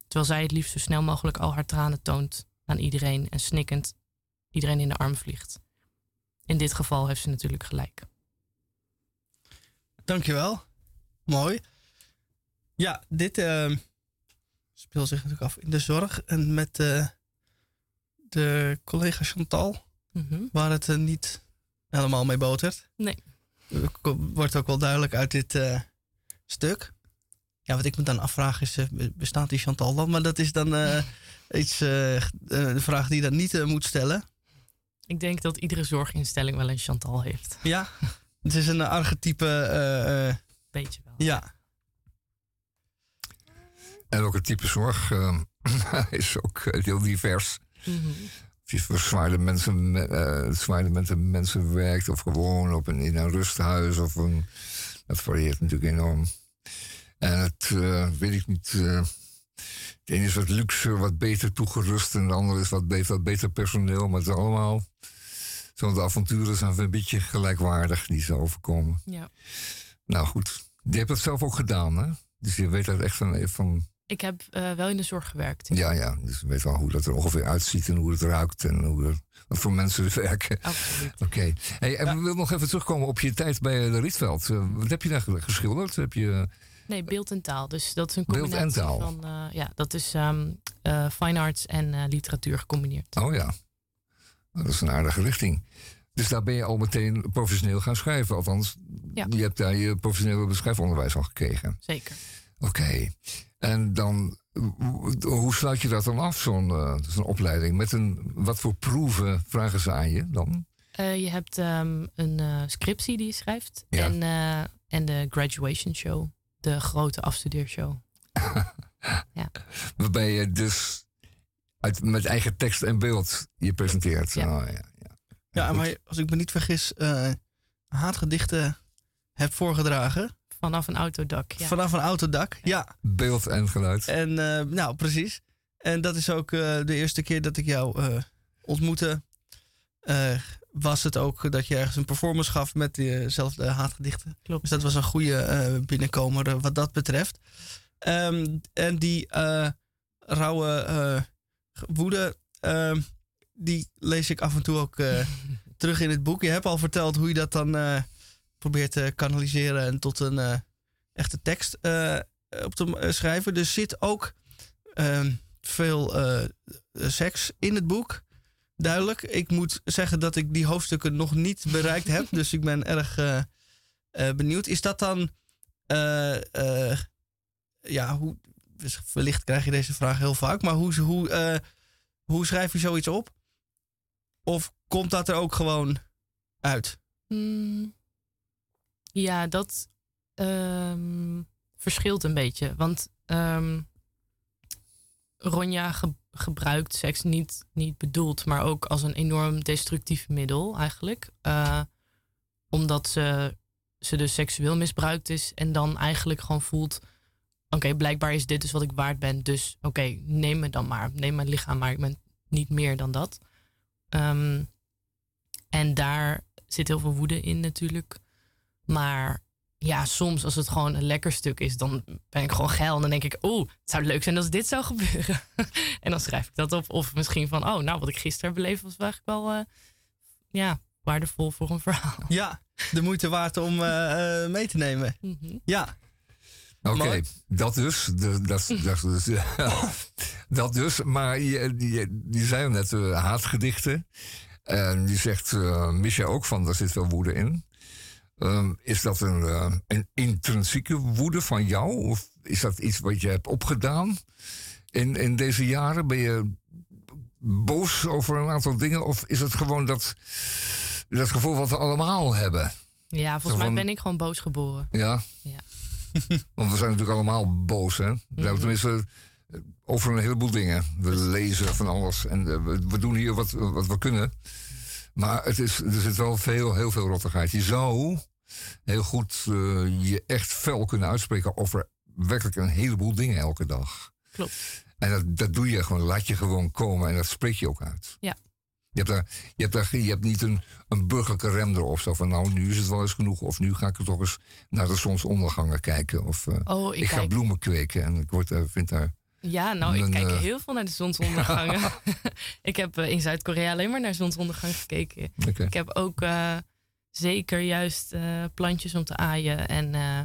S9: Terwijl zij het liefst zo snel mogelijk al haar tranen toont aan iedereen en snikkend iedereen in de arm vliegt. In dit geval heeft ze natuurlijk gelijk.
S1: Dankjewel. Mooi. Ja, dit eh, speelt zich natuurlijk af in de zorg. En met eh, de collega Chantal,
S9: Mhm.
S1: waar het eh, niet helemaal mee botert.
S9: Nee.
S1: Wordt ook wel duidelijk uit dit eh, stuk. Ja, wat ik me dan afvraag is, eh, bestaat die Chantal dan? Maar dat is dan eh, iets, eh, een vraag die je dan niet eh, moet stellen.
S9: Ik denk dat iedere zorginstelling wel een Chantal heeft.
S1: Ja, het is een archetype. eh, eh,
S9: Beetje wel.
S1: Ja,
S2: En ook het type zorg eh, is ook eh, heel divers.
S9: Mhm.
S2: Of je voor zwaarde mensen, eh zwaarde de mensen werkt, of gewoon op een, in een rusthuis. Of een, dat varieert natuurlijk enorm. En het eh, weet ik niet. Eh, het ene is wat luxer, wat beter toegerust. En de andere is wat beter, wat beter personeel. Maar het is allemaal. Zo'n de avonturen zijn een beetje gelijkwaardig die ze overkomen.
S9: Ja.
S2: Nou goed, je hebt het zelf ook gedaan, hè? Dus je weet dat echt van. van
S9: Ik heb eh, wel in de zorg gewerkt.
S2: ja, ja, dus je weet wel hoe dat er ongeveer uitziet en hoe het ruikt en hoe er, wat voor mensen er werken.
S9: Absoluut.
S2: Oké. Hey, en we willen nog even terugkomen op je tijd bij de Rietveld. Eh, wat heb je daar geschilderd? Heb je,
S9: Nee, beeld en taal. Dus dat is een
S2: Beeld en
S9: combinatie
S2: taal.
S9: van... eh, ja, dat is ehm, eh, fine arts en eh, literatuur gecombineerd.
S2: oh ja, dat is een aardige richting. Dus daar ben je al meteen professioneel gaan schrijven. Althans,
S9: Ja.
S2: je hebt daar je professionele beschrijfonderwijs al gekregen.
S9: Zeker.
S2: Oké. En dan, hoe- sluit je dat dan af, zo'n zo'n opleiding? Met een, wat voor proeven vragen ze aan je dan?
S9: Je hebt ehm, een scriptie die je schrijft.
S2: Ja.
S9: En, en de graduation show. De grote afstudeershow.
S2: Waarbij je dus uit, met eigen tekst en beeld je presenteert.
S9: Ja.
S2: Oh, ja.
S1: Ja, maar als ik me niet vergis, eh, haatgedichten heb voorgedragen.
S9: Vanaf een autodak. Ja.
S1: Vanaf een autodak, ja.
S2: Beeld en geluid.
S1: En eh, nou, precies. En dat is ook eh, de eerste keer dat ik jou eh, ontmoette. Eh, was het ook dat je ergens een performance gaf met dezelfde haatgedichten.
S9: Klopt.
S1: Dus dat was een goede eh, binnenkomer eh, wat dat betreft. Ehm, en die eh, rauwe eh, woede, ehm, die lees ik af en toe ook eh, terug in het boek. Je hebt al verteld hoe je dat dan eh, probeert te kanaliseren en tot een eh, echte tekst eh, op te eh, schrijven. Dus zit ook ehm, veel eh, seks in het boek. Duidelijk. Ik moet zeggen dat ik die hoofdstukken nog niet bereikt heb. Dus ik ben erg eh, eh, benieuwd. Is dat dan. eh, ja, hoe, dus wellicht krijg je deze vraag heel vaak. Maar hoe, hoe, hoe schrijf je zoiets op? Of komt dat er ook gewoon uit?
S9: Mm, ja, dat ehm, verschilt een beetje. Want ehm, Ronja gebruikt seks niet, niet bedoeld, maar ook als een enorm destructief middel eigenlijk. Eh, omdat ze ze dus seksueel misbruikt is. En dan eigenlijk gewoon voelt. Oké, blijkbaar is dit dus wat ik waard ben. Dus oké, neem me dan maar. Neem mijn lichaam maar. Ik ben niet meer dan dat. Ehm, en daar zit heel veel woede in natuurlijk. Maar ja, soms als het gewoon een lekker stuk is, dan ben ik gewoon geil. En dan denk ik, oeh, het zou leuk zijn als dit zou gebeuren. en dan schrijf ik dat op. Of misschien van, oh, nou, wat ik gisteren beleefd was eigenlijk wel, eh, ja, waardevol voor een verhaal.
S1: Ja, de moeite waard om eh, eh, mee te nemen.
S9: Mhm.
S1: Ja.
S2: Oké, dat dus. De- Dat, dat, dus dat dus. Maar je, je, je zei net eh, haatgedichten. En die zegt, eh mis je ook van, daar zit wel woede in. Ehm, is dat een, eh, een intrinsieke woede van jou? Of is dat iets wat je hebt opgedaan in, in deze jaren? Ben je boos over een aantal dingen? Of is het gewoon dat, dat gevoel wat we allemaal hebben?
S9: Ja, volgens
S2: Zo
S9: mij
S2: van-
S9: ben ik gewoon boos geboren.
S2: Ja?
S9: Ja.
S2: Want we zijn natuurlijk allemaal boos, hè? Nou, tenminste, eh, over een heleboel dingen. We lezen van alles en eh, we, we doen hier wat, wat we kunnen. Maar het is, er zit wel veel, heel veel rottigheid. Je zou heel goed eh, je echt fel kunnen uitspreken over werkelijk een heleboel dingen elke dag.
S9: Klopt.
S2: En dat, dat doe je gewoon, laat je gewoon komen en dat spreek je ook uit.
S9: Ja.
S2: Je hebt, daar, je hebt, daar, je hebt niet een, een burgerlijke rem erop. Zo van, nou, nu is het wel eens genoeg. Of nu ga ik er toch eens naar de zonsondergangen kijken. Of eh,
S9: Oh, ik
S2: ik, ga
S9: kijk-
S2: bloemen kweken. En ik word, eh, vind daar...
S9: Ja, nou, ik kijk
S2: eh,
S9: heel veel naar de zonsondergangen. ik heb eh, in Zuid-Korea alleen maar naar zonsondergang gekeken. Ik heb ook eh, zeker juist eh, plantjes om te aaien en eh,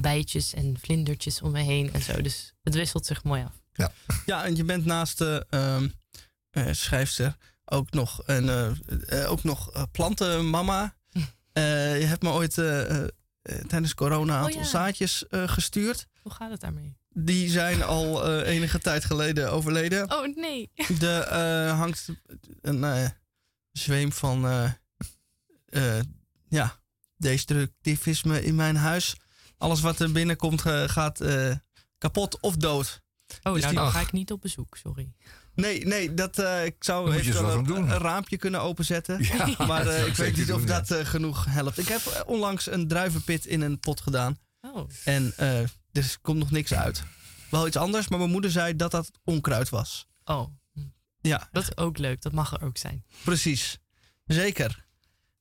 S9: bijtjes en vlindertjes om me heen en zo. Dus het wisselt zich mooi af.
S2: Ja.
S1: Ja, en je bent naast de ehm, eh, schrijfster ook nog, een, ook nog plantenmama. Eh, je hebt me ooit eh, eh, eh, tijdens corona een
S9: Oh,
S1: aantal
S9: ja.
S1: zaadjes eh, gestuurd.
S9: Hoe gaat het daarmee?
S1: Die zijn al eh, enige tijd geleden overleden.
S9: Oh nee.
S1: Er eh, hangt een eh, zweem van eh, eh, ja, destructivisme in mijn huis. Alles wat er binnenkomt gaat eh, kapot of dood.
S9: Oh,
S1: Dus
S9: nou,
S1: die-
S9: dan ga ik niet op bezoek, sorry.
S1: Nee, nee, dat, eh, ik zou
S2: wat
S1: een, een raampje kunnen openzetten.
S2: Ja,
S1: maar eh, ik weet niet of
S2: doen, ja.
S1: dat eh, genoeg helpt. Ik heb onlangs een druivenpit in een pot gedaan.
S9: Oh.
S1: En er komt nog niks uit. Wel iets anders, maar mijn moeder zei dat dat onkruid was.
S9: Oh,
S1: Ja,
S9: dat is ook leuk. Dat mag er ook zijn.
S1: precies. Zeker.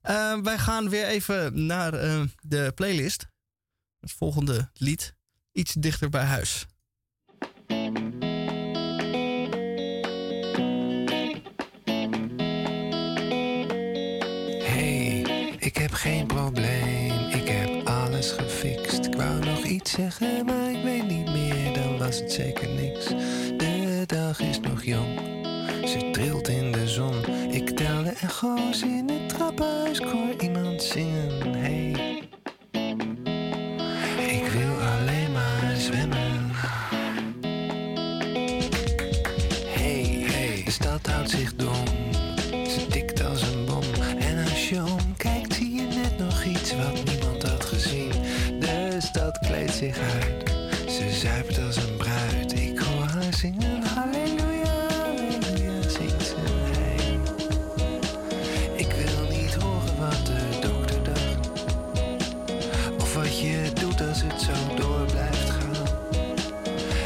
S1: Eh, wij gaan weer even naar eh, de playlist. Het volgende lied. Iets dichter bij huis.
S14: Hey, ik heb geen probleem, gefixt. Ik wou nog iets zeggen, maar ik weet niet meer, dan was het zeker niks. De dag is nog jong, ze trilt in de zon. Ik tel de echo's in het trappenhuis, ik hoor iemand zingen. Hey, ik wil alleen maar zwemmen. Hey, hey, de stad houdt zich dom. Ze zuipt als een bruid. Ik hoor haar zingen. Halleluja, halleluja, zingt ze. Ik wil niet horen wat de dokter dacht. Of wat je doet als het zo door blijft gaan.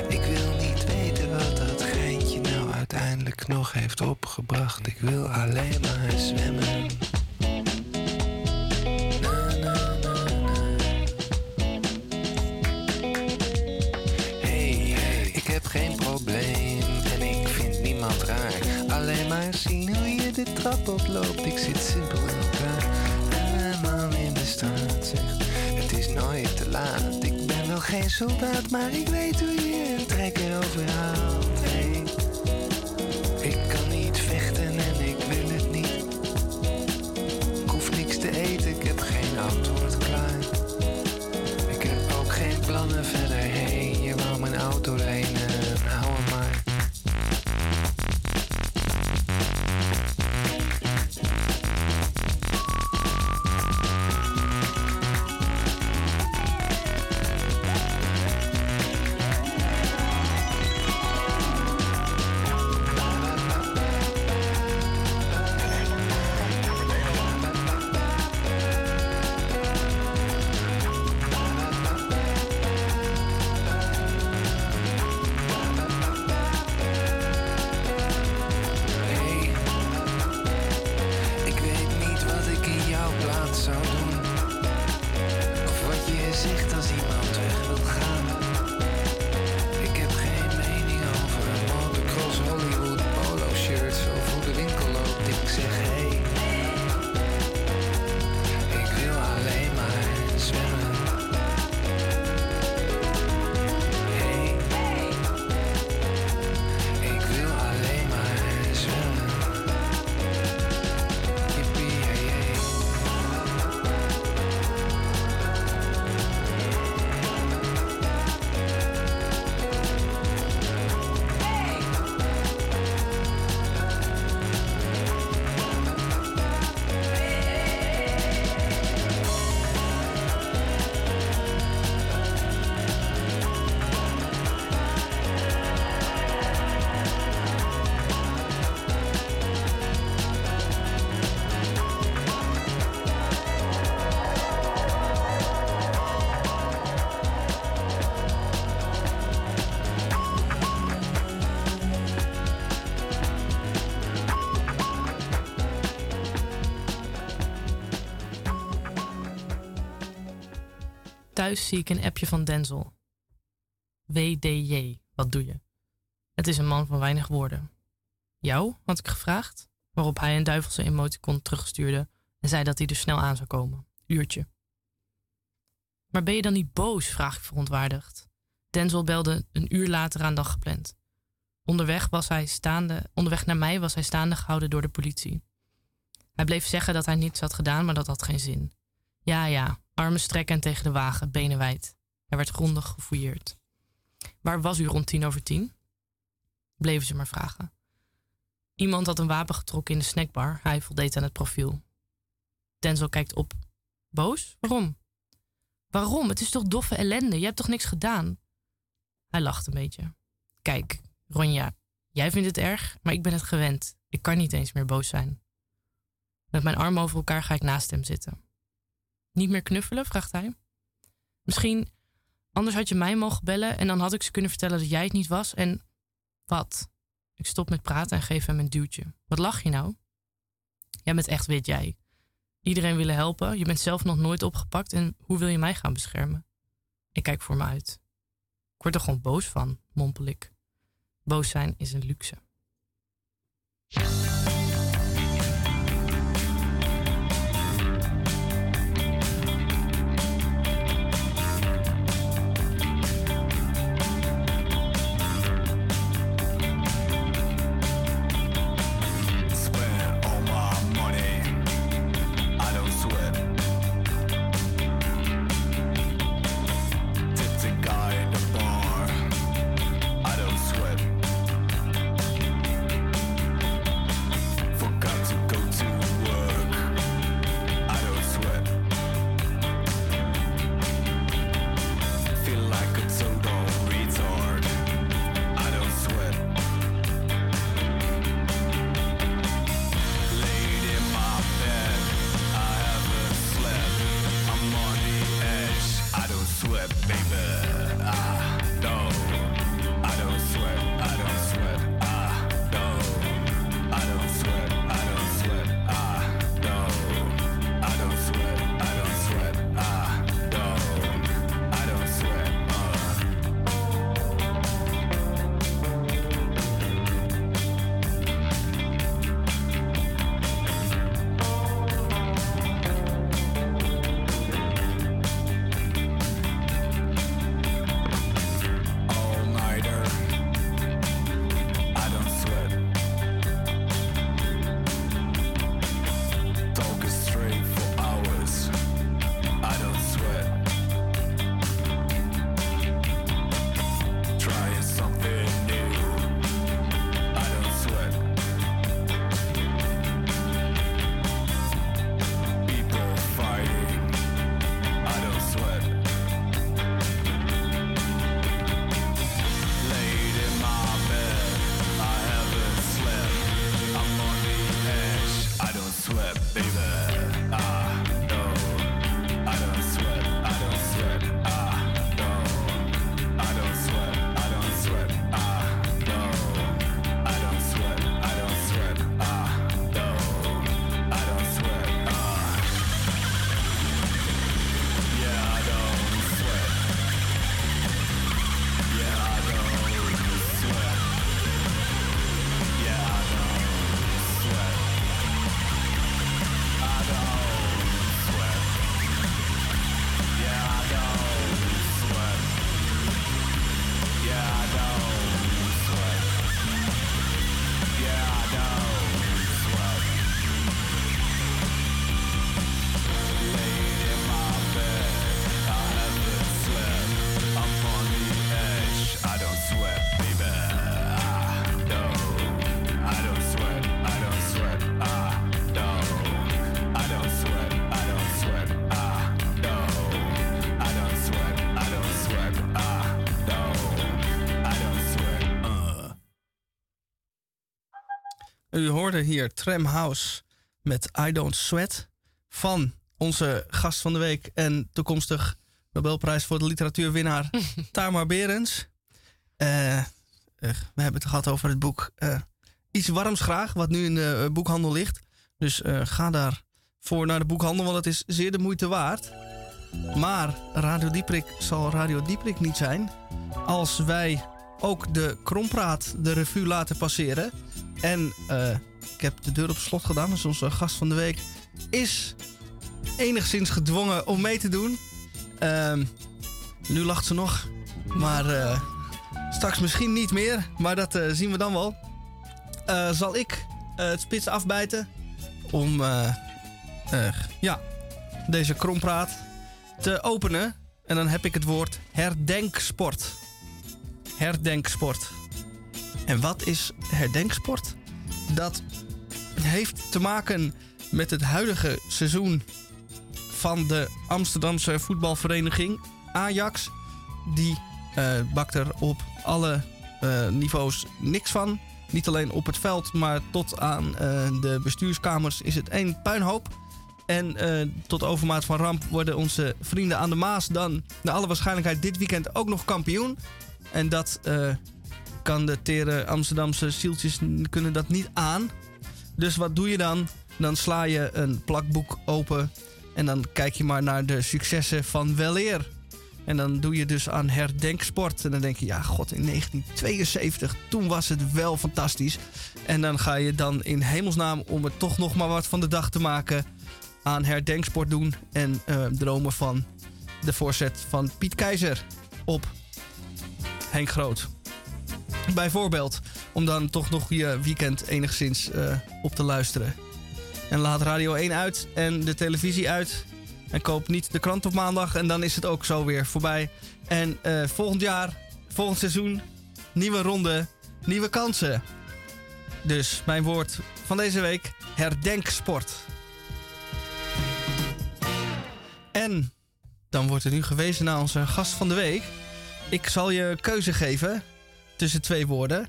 S14: Ik wil niet weten wat dat geintje nou uiteindelijk nog heeft opgebracht. Ik wil alleen maar zwemmen. De trap oploopt. Ik zit simpel in elkaar. Man in de straat zegt: Het is nooit te laat. Ik ben wel geen soldaat, maar ik weet hoe je een trekker overhaalt. Hey, ik kan niet vechten en ik wil het niet. Ik hoef niks te eten, ik heb geen antwoord
S15: Thuis zie ik een appje van Denzel. WDJ, wat doe je? Het is een man van weinig woorden. Jou, had ik gevraagd, waarop hij een duivelse emoticon terugstuurde en zei dat hij er snel aan zou komen. Uurtje. Maar ben je dan niet boos? vraag ik verontwaardigd. Denzel belde een uur later aan dan gepland. Onderweg, was hij staande, onderweg naar mij was hij staande gehouden door de politie. Hij bleef zeggen dat hij niets had gedaan, maar dat had geen zin. Ja, ja, armen strekken en tegen de wagen, benen wijd. Hij werd grondig gefouilleerd. Waar was u rond tien over tien? Bleven ze maar vragen. Iemand had een wapen getrokken in de snackbar. Hij voldeed aan het profiel. Denzel kijkt op. Boos? Waarom? Waarom? Het is toch doffe ellende? Je hebt toch niks gedaan? Hij lacht een beetje. Kijk, Ronja, jij vindt het erg, maar ik ben het gewend. Ik kan niet eens meer boos zijn. Met mijn armen over elkaar ga ik naast hem zitten. Niet meer knuffelen? vraagt hij. Misschien, anders had je mij mogen bellen en dan had ik ze kunnen vertellen dat jij het niet was. En wat? Ik stop met praten en geef hem een duwtje. Wat lach je nou? Jij bent echt wit, jij. Iedereen willen helpen. Je bent zelf nog nooit opgepakt en hoe wil je mij gaan beschermen? Ik kijk voor me uit. Ik word er gewoon boos van, mompel ik. Boos zijn is een luxe.
S1: U hoorde hier Tram House met I Don't Sweat van onze gast van de week en toekomstig Nobelprijs voor de literatuurwinnaar Tamar Berens. Eh, eh, we hebben het gehad over het boek eh, Iets Warms Graag, wat nu in de boekhandel ligt. Dus ga daarvoor naar de boekhandel, want het is zeer de moeite waard. Maar Radio Dieprik zal Radio Dieprik niet zijn als wij ook de Krompraat de revue laten passeren. En eh, ik heb de deur op slot gedaan, dus onze gast van de week is enigszins gedwongen om mee te doen. Ehm, nu lacht ze nog, maar eh, straks misschien niet meer, maar dat eh, zien we dan wel. Zal ik het spits afbijten om ja, deze krompraat te openen. En dan heb ik het woord herdenksport. Herdenksport. En wat is herdenksport? Dat heeft te maken met het huidige seizoen van de Amsterdamse voetbalvereniging Ajax. Die eh, bakt er op alle eh, niveaus niks van. Niet alleen op het veld, maar tot aan eh, de bestuurskamers is het één puinhoop. En tot overmaat van ramp worden onze vrienden aan de Maas dan naar alle waarschijnlijkheid dit weekend ook nog kampioen. En dat kan de tere Amsterdamse zieltjes kunnen dat niet aan. Dus wat doe je dan? Dan sla je een plakboek open en dan kijk je maar naar de successen van weleer. En dan doe je dus aan herdenksport. En dan denk je, ja, god, in 1972, toen was het wel fantastisch. En dan ga je dan in hemelsnaam, om het toch nog maar wat van de dag te maken, aan herdenksport doen. En eh, dromen van de voorzet van Piet Keizer op Henk Groot. Bijvoorbeeld, om dan toch nog je weekend enigszins eh, op te luisteren. En laat Radio 1 uit en de televisie uit. En koop niet de krant op maandag en dan is het ook zo weer voorbij. En eh, volgend jaar, volgend seizoen, nieuwe ronde, nieuwe kansen. Dus mijn woord van deze week, herdenksport. En dan wordt er nu gewezen naar onze gast van de week. Ik zal je keuze geven tussen twee woorden.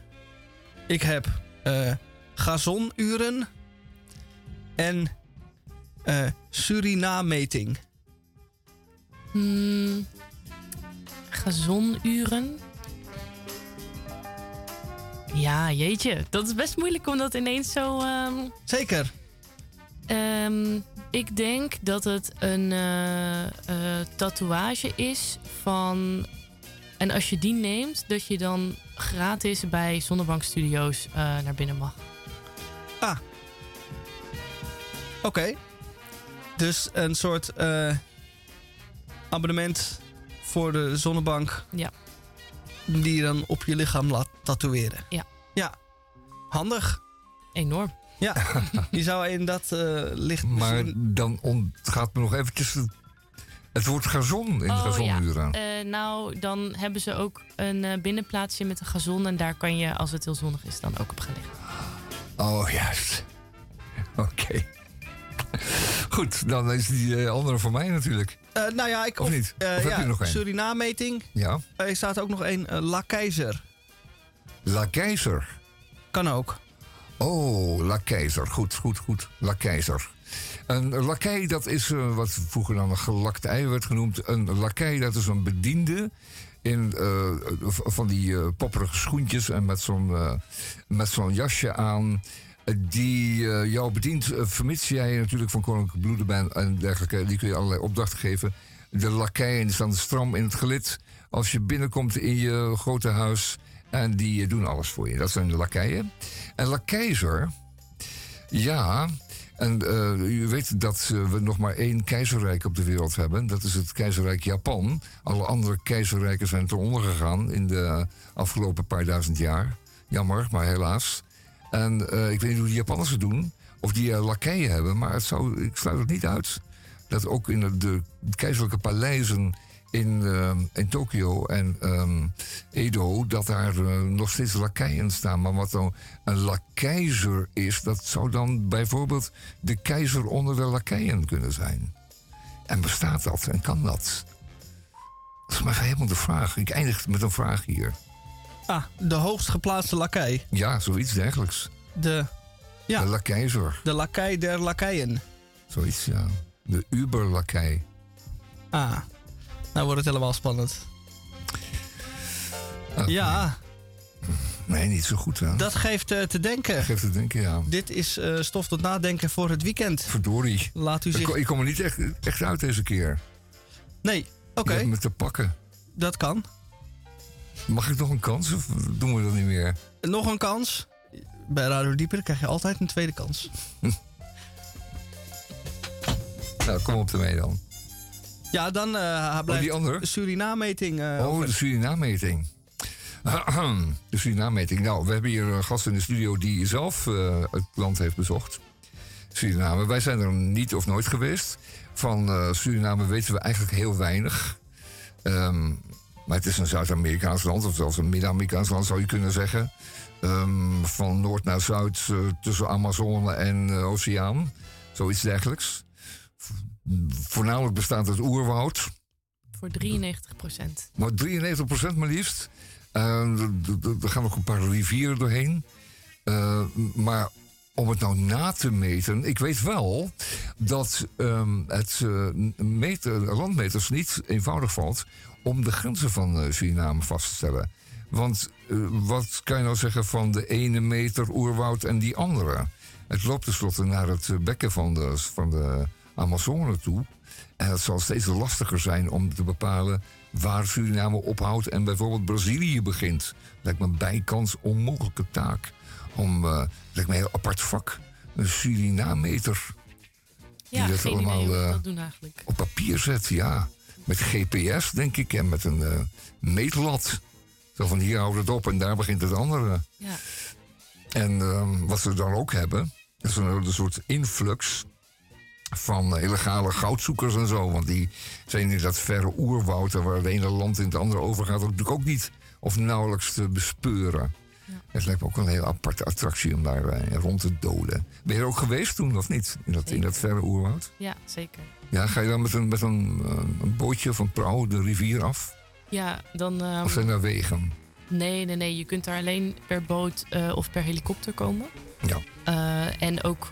S1: Ik heb eh gazonuren en eh Suriname-meting.
S9: Hmm, gazonuren. Ja, jeetje. Dat is best moeilijk om dat ineens zo... ehm,
S1: Zeker.
S9: Ehm, ik denk dat het een eh, tatoeage is van... En als je die neemt, dat je dan gratis bij Zonnebank Studios eh, naar binnen mag.
S1: Ah. Oké. Dus een soort eh, abonnement voor de zonnebank.
S9: Ja.
S1: Die je dan op je lichaam laat tatoeëren.
S9: Ja.
S1: Ja. Handig.
S9: Enorm.
S1: Ja. je zou in dat eh, licht
S2: Maar
S1: misschien-
S2: dan ontgaat me nog eventjes het, het woord gazon in de gazonuur aan.
S9: Eh, nou, dan hebben ze ook een eh, binnenplaatsje met een gazon. En daar kan je, als het heel zonnig is, dan ook op gaan liggen.
S2: Oh, juist. Oké. Goed, dan is die eh, andere voor mij natuurlijk.
S1: Eh, nou ja, ik...
S2: Of niet?
S1: eh,
S2: Of heb
S1: ja,
S2: je er nog één?
S1: Suriname-meting.
S2: Ja.
S1: Er staat ook nog een eh, La Keizer.
S2: La Keizer.
S1: Kan ook.
S2: Oh, La Keizer. Goed, goed, goed. La Keizer. Een lakij, dat is eh, wat vroeger dan een gelakt ei werd genoemd. Een lakij, dat is een bediende in eh, van die eh, popperige schoentjes en met zo'n met jasje aan. Die jou bedient, vermits jij natuurlijk van koninklijke bloeden bent en dergelijke. Die kun je allerlei opdrachten geven. De lakaien die staan stram in het gelid. Als je binnenkomt in je grote huis. En die doen alles voor je. Dat zijn de lakaien. En lakeizer, ja. En eh, u weet dat eh, we nog maar één keizerrijk op de wereld hebben. Dat is het keizerrijk Japan. Alle andere keizerrijken zijn ten onder gegaan in de afgelopen paar duizend jaar. Jammer, maar helaas. En eh, ik weet niet hoe de Japanners het doen. Of die uh, hebben. Maar het zou, ik sluit het niet uit. Dat ook in de keizerlijke paleizen in, eh, in Tokio en ehm, Edo... dat daar eh, nog steeds lakeien staan. Maar wat nou een lakeizer is... dat zou dan bijvoorbeeld de keizer onder de lakeien kunnen zijn. En bestaat dat en kan dat? Dat is maar helemaal de vraag. Ik eindig met een vraag hier.
S1: Ah, de hoogst geplaatste lakij.
S2: Ja, zoiets dergelijks.
S1: De, ja,
S2: De lakeizer.
S1: de lakij der lakaien.
S2: Zoiets, ja. De uberlakij.
S1: Ah, nou wordt het helemaal spannend. Ja,
S2: Nee, niet zo goed, hè?
S1: dat geeft eh, te denken.
S2: Geeft te denken, ja.
S1: Dit is eh, stof tot nadenken voor het weekend.
S2: Verdorie.
S1: Laat u
S2: Ik,
S1: zich...
S2: kom- ik kom er niet echt, echt uit deze keer.
S1: Nee, oké.
S2: Je hebt me te pakken.
S1: Dat kan.
S2: Mag ik nog een kans of doen we dat niet meer?
S1: Nog een kans. Bij Radio Dieper krijg je altijd een tweede kans.
S2: Nou, kom op ermee dan.
S1: Ja, dan eh blijft
S2: die andere?
S1: de Suriname-meting. eh,
S2: Oh, de Suriname-meting. De Suriname-meting. Nou, we hebben hier een gast in de studio die zelf eh, het land heeft bezocht. Suriname. Wij zijn er niet of nooit geweest. Van eh, Suriname weten we eigenlijk heel weinig. Ehm, maar het is een Zuid-Amerikaans land, of zelfs een Midden-Amerikaans land zou je kunnen zeggen. Ehm, van noord naar zuid, eh, tussen Amazone en eh, Oceaan. Zoiets dergelijks. Voornamelijk bestaat het oerwoud.
S9: Voor 93 procent.
S2: Maar 93% maar liefst. D- er gaan nog een paar rivieren doorheen. Eh, maar om het nou na te meten. Ik weet wel dat ehm, het meten, landmeters niet eenvoudig valt. om de grenzen van Suriname vast te stellen. Want wat kan je nou zeggen van de ene meter oerwoud en die andere? Het loopt tenslotte naar het bekken van de, van de Amazone toe. En het zal steeds lastiger zijn om te bepalen waar Suriname ophoudt en bijvoorbeeld Brazilië begint. Lijkt me een bijkans onmogelijke taak. Om, lijkt me een heel apart vak. Een Surinameter.
S9: Ja,
S2: dat
S9: idee hoe ze
S2: eh,
S9: dat doen eigenlijk.
S2: op papier zet, ja. Met GPS, denk ik, en met een eh, meetlat. Zo van hier houdt het op en daar begint het andere.
S9: Ja.
S2: En ehm, wat ze dan ook hebben, is een, een soort influx van illegale goudzoekers en zo. Want die zijn in dat verre oerwoud, waar het ene land in het andere overgaat, natuurlijk ook niet of nauwelijks te bespeuren. Het lijkt me ook een hele aparte attractie om daar eh, rond te doden. Ben je er ook geweest toen of niet? In dat, in dat verre oerwoud?
S9: Ja, zeker.
S2: Ja, ga je dan met een, met een, eh, een bootje of een prauw de rivier af?
S9: Ja, dan... ehm,
S2: Of zijn er wegen?
S9: Nee, nee, nee. Je kunt daar alleen per boot eh, of per helikopter komen.
S2: Ja.
S9: Eh, en ook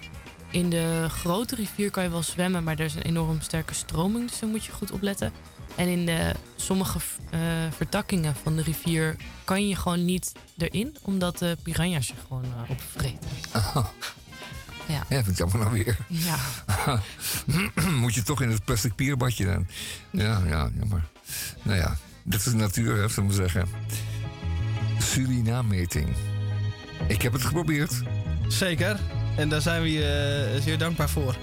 S9: in de grote rivier kan je wel zwemmen, maar er is een enorm sterke stroming, dus daar moet je goed opletten. En in de, sommige eh, vertakkingen van de rivier kan je gewoon niet erin, omdat de piranha's je gewoon eh, opvreten.
S2: Aha.
S9: Ja.
S2: Ja, vind ik allemaal nou weer.
S9: Ja.
S2: Moet je toch in het plastic pierbadje dan? Ja, ja, jammer. Nou ja, dat is de natuur, hè, zullen we zeggen. Suriname-meting. Ik heb het geprobeerd.
S1: Zeker. En daar zijn we je eh, zeer dankbaar voor.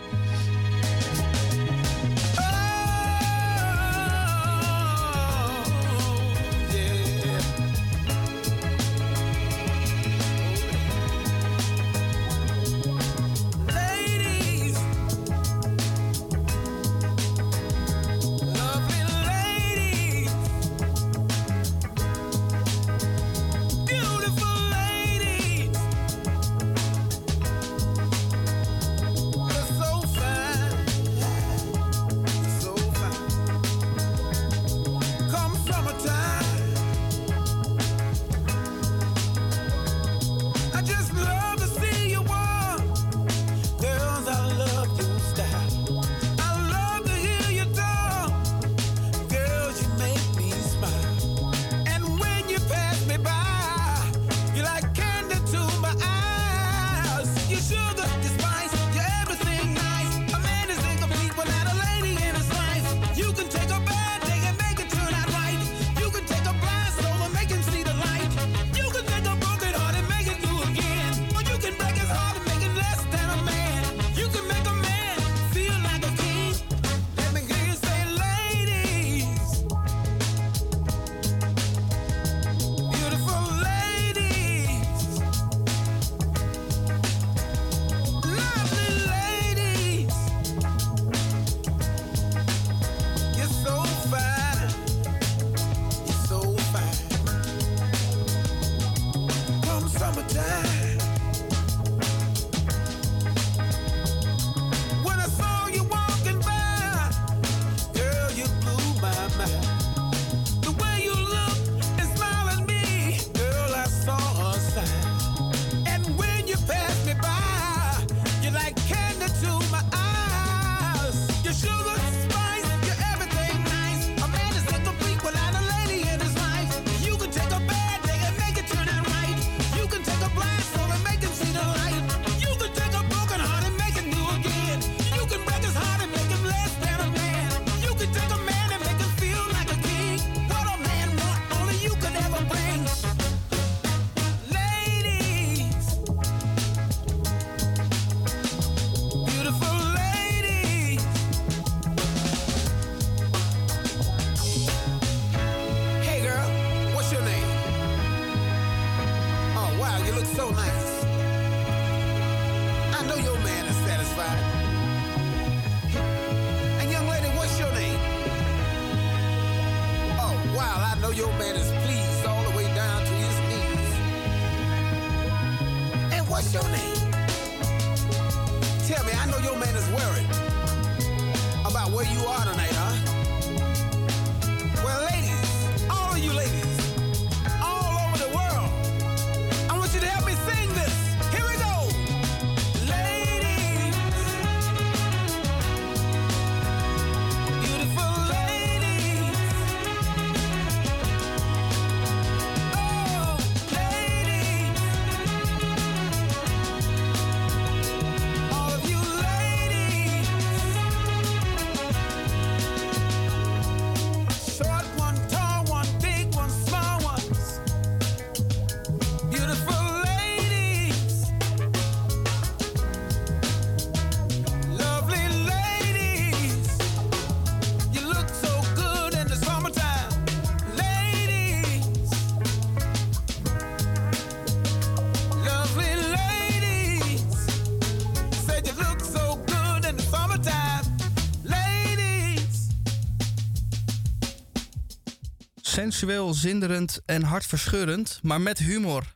S1: Sensueel, zinderend en hartverscheurend, maar met humor.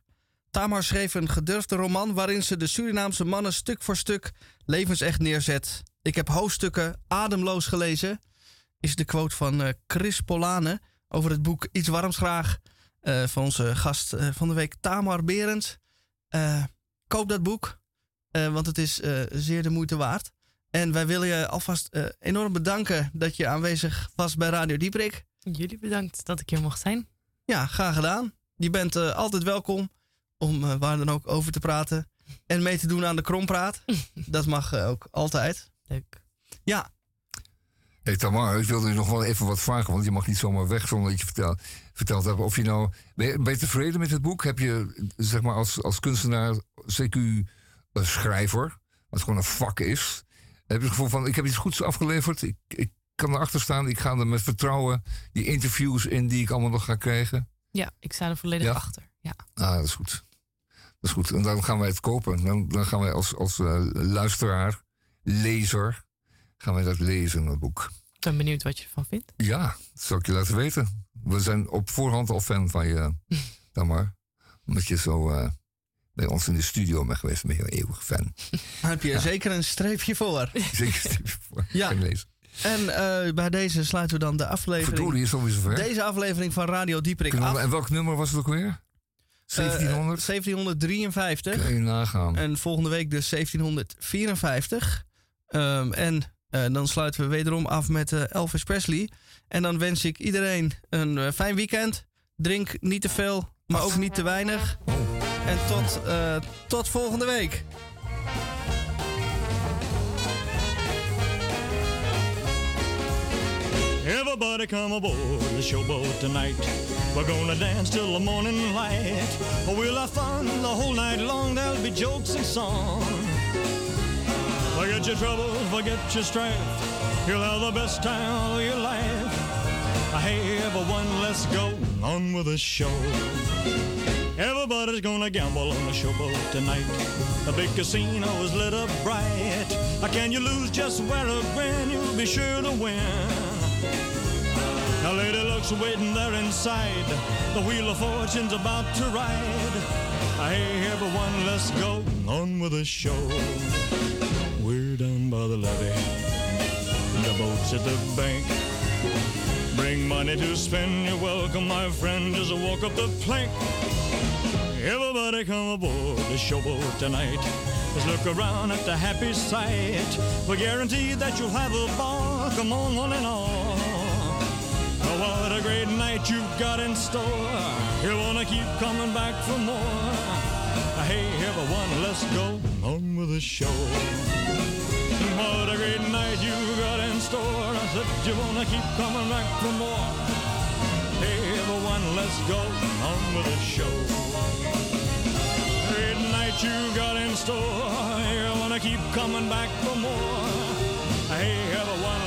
S1: Tamar schreef een gedurfde roman waarin ze de Surinaamse mannen stuk voor stuk levensecht neerzet. Ik heb hoofdstukken ademloos gelezen, is de quote van eh, Chris Polane over het boek Iets Warms Graag eh, van onze gast eh, van de week Tamar Berends. Eh, koop dat boek, want het is zeer de moeite waard. En wij willen je alvast enorm bedanken dat je aanwezig was bij Radio Dieprik.
S9: Jullie bedankt dat ik hier mocht zijn.
S1: Ja, graag gedaan. Je bent eh, altijd welkom om eh, waar dan ook over te praten. En mee te doen aan de krompraat. dat mag eh, ook altijd.
S9: Leuk.
S1: Ja,
S2: Hey Tamar, ik wilde je nog wel even wat vragen, want je mag niet zomaar weg zonder dat je vertel, verteld hebt of je nou. Ben je, ben je tevreden met het boek? Heb je, zeg maar, als, als kunstenaar, CQ eh, schrijver, wat gewoon een vak is, heb je het gevoel van: ik heb iets goeds afgeleverd, ik, ik kan erachter staan, ik ga er met vertrouwen die interviews in die ik allemaal nog ga krijgen?
S9: Ja, ik sta er volledig
S2: Ja?
S9: achter. Ja.
S2: Ah, dat is goed. Dat is goed. En dan gaan wij het kopen. Dan, dan gaan wij als, als eh, luisteraar, lezer, gaan wij dat lezen, dat boek.
S9: Ik ben benieuwd wat je ervan vindt.
S2: Ja, dat zal ik je laten weten. We zijn op voorhand al fan van je, Tamar. Omdat je zo eh, bij ons in de studio bent geweest. Ben je een eeuwig fan.
S1: daar heb je zeker een streepje voor.
S2: Zeker voor.
S1: Ja.
S2: Ga ik lezen.
S1: En eh, bij deze sluiten we dan de aflevering.
S2: Verdorie, is alweer zover.
S1: Deze aflevering van Radio
S2: we-
S1: af.
S2: En welk nummer was het ook weer?
S1: Eh,
S2: 1700?
S1: 1753.
S2: Kun je nagaan.
S1: En volgende week dus 1754. Ehm, en eh, dan sluiten we wederom af met eh, Elvis Presley. En dan wens ik iedereen een eh, fijn weekend. Drink niet te veel, maar ook niet te weinig. En tot, eh, tot volgende week.
S10: Everybody come aboard the showboat tonight. We're gonna dance till the morning light. We'll have fun the whole night long. There'll be jokes and song. Forget your troubles, forget your strife. You'll have the best time of your life. Hey, everyone, let's go on with the show. Everybody's gonna gamble on the showboat tonight. The big casino is lit up bright. Can you lose? Just wear a grin, you'll be sure to win. Now, lady looks waiting there inside. The wheel of fortune's about to ride. Hey, everyone, let's go on with the show. We're down by the levee. The boat's at the bank. Bring money to spend. You're welcome, my friend. Just walk up the plank. Everybody come aboard the showboat tonight. Let's look around at the happy sight. We guarantee that you'll have a ball. Come on, on and on. Oh, what a great night you've got in store. You wanna keep coming back for more. Hey, everyone, let's go on with the show. What a great night you've got in store. I said you wanna keep coming back for more. Hey, everyone, let's go on with the show. Great night you got in store. You wanna keep coming back for more. Hey, everyone,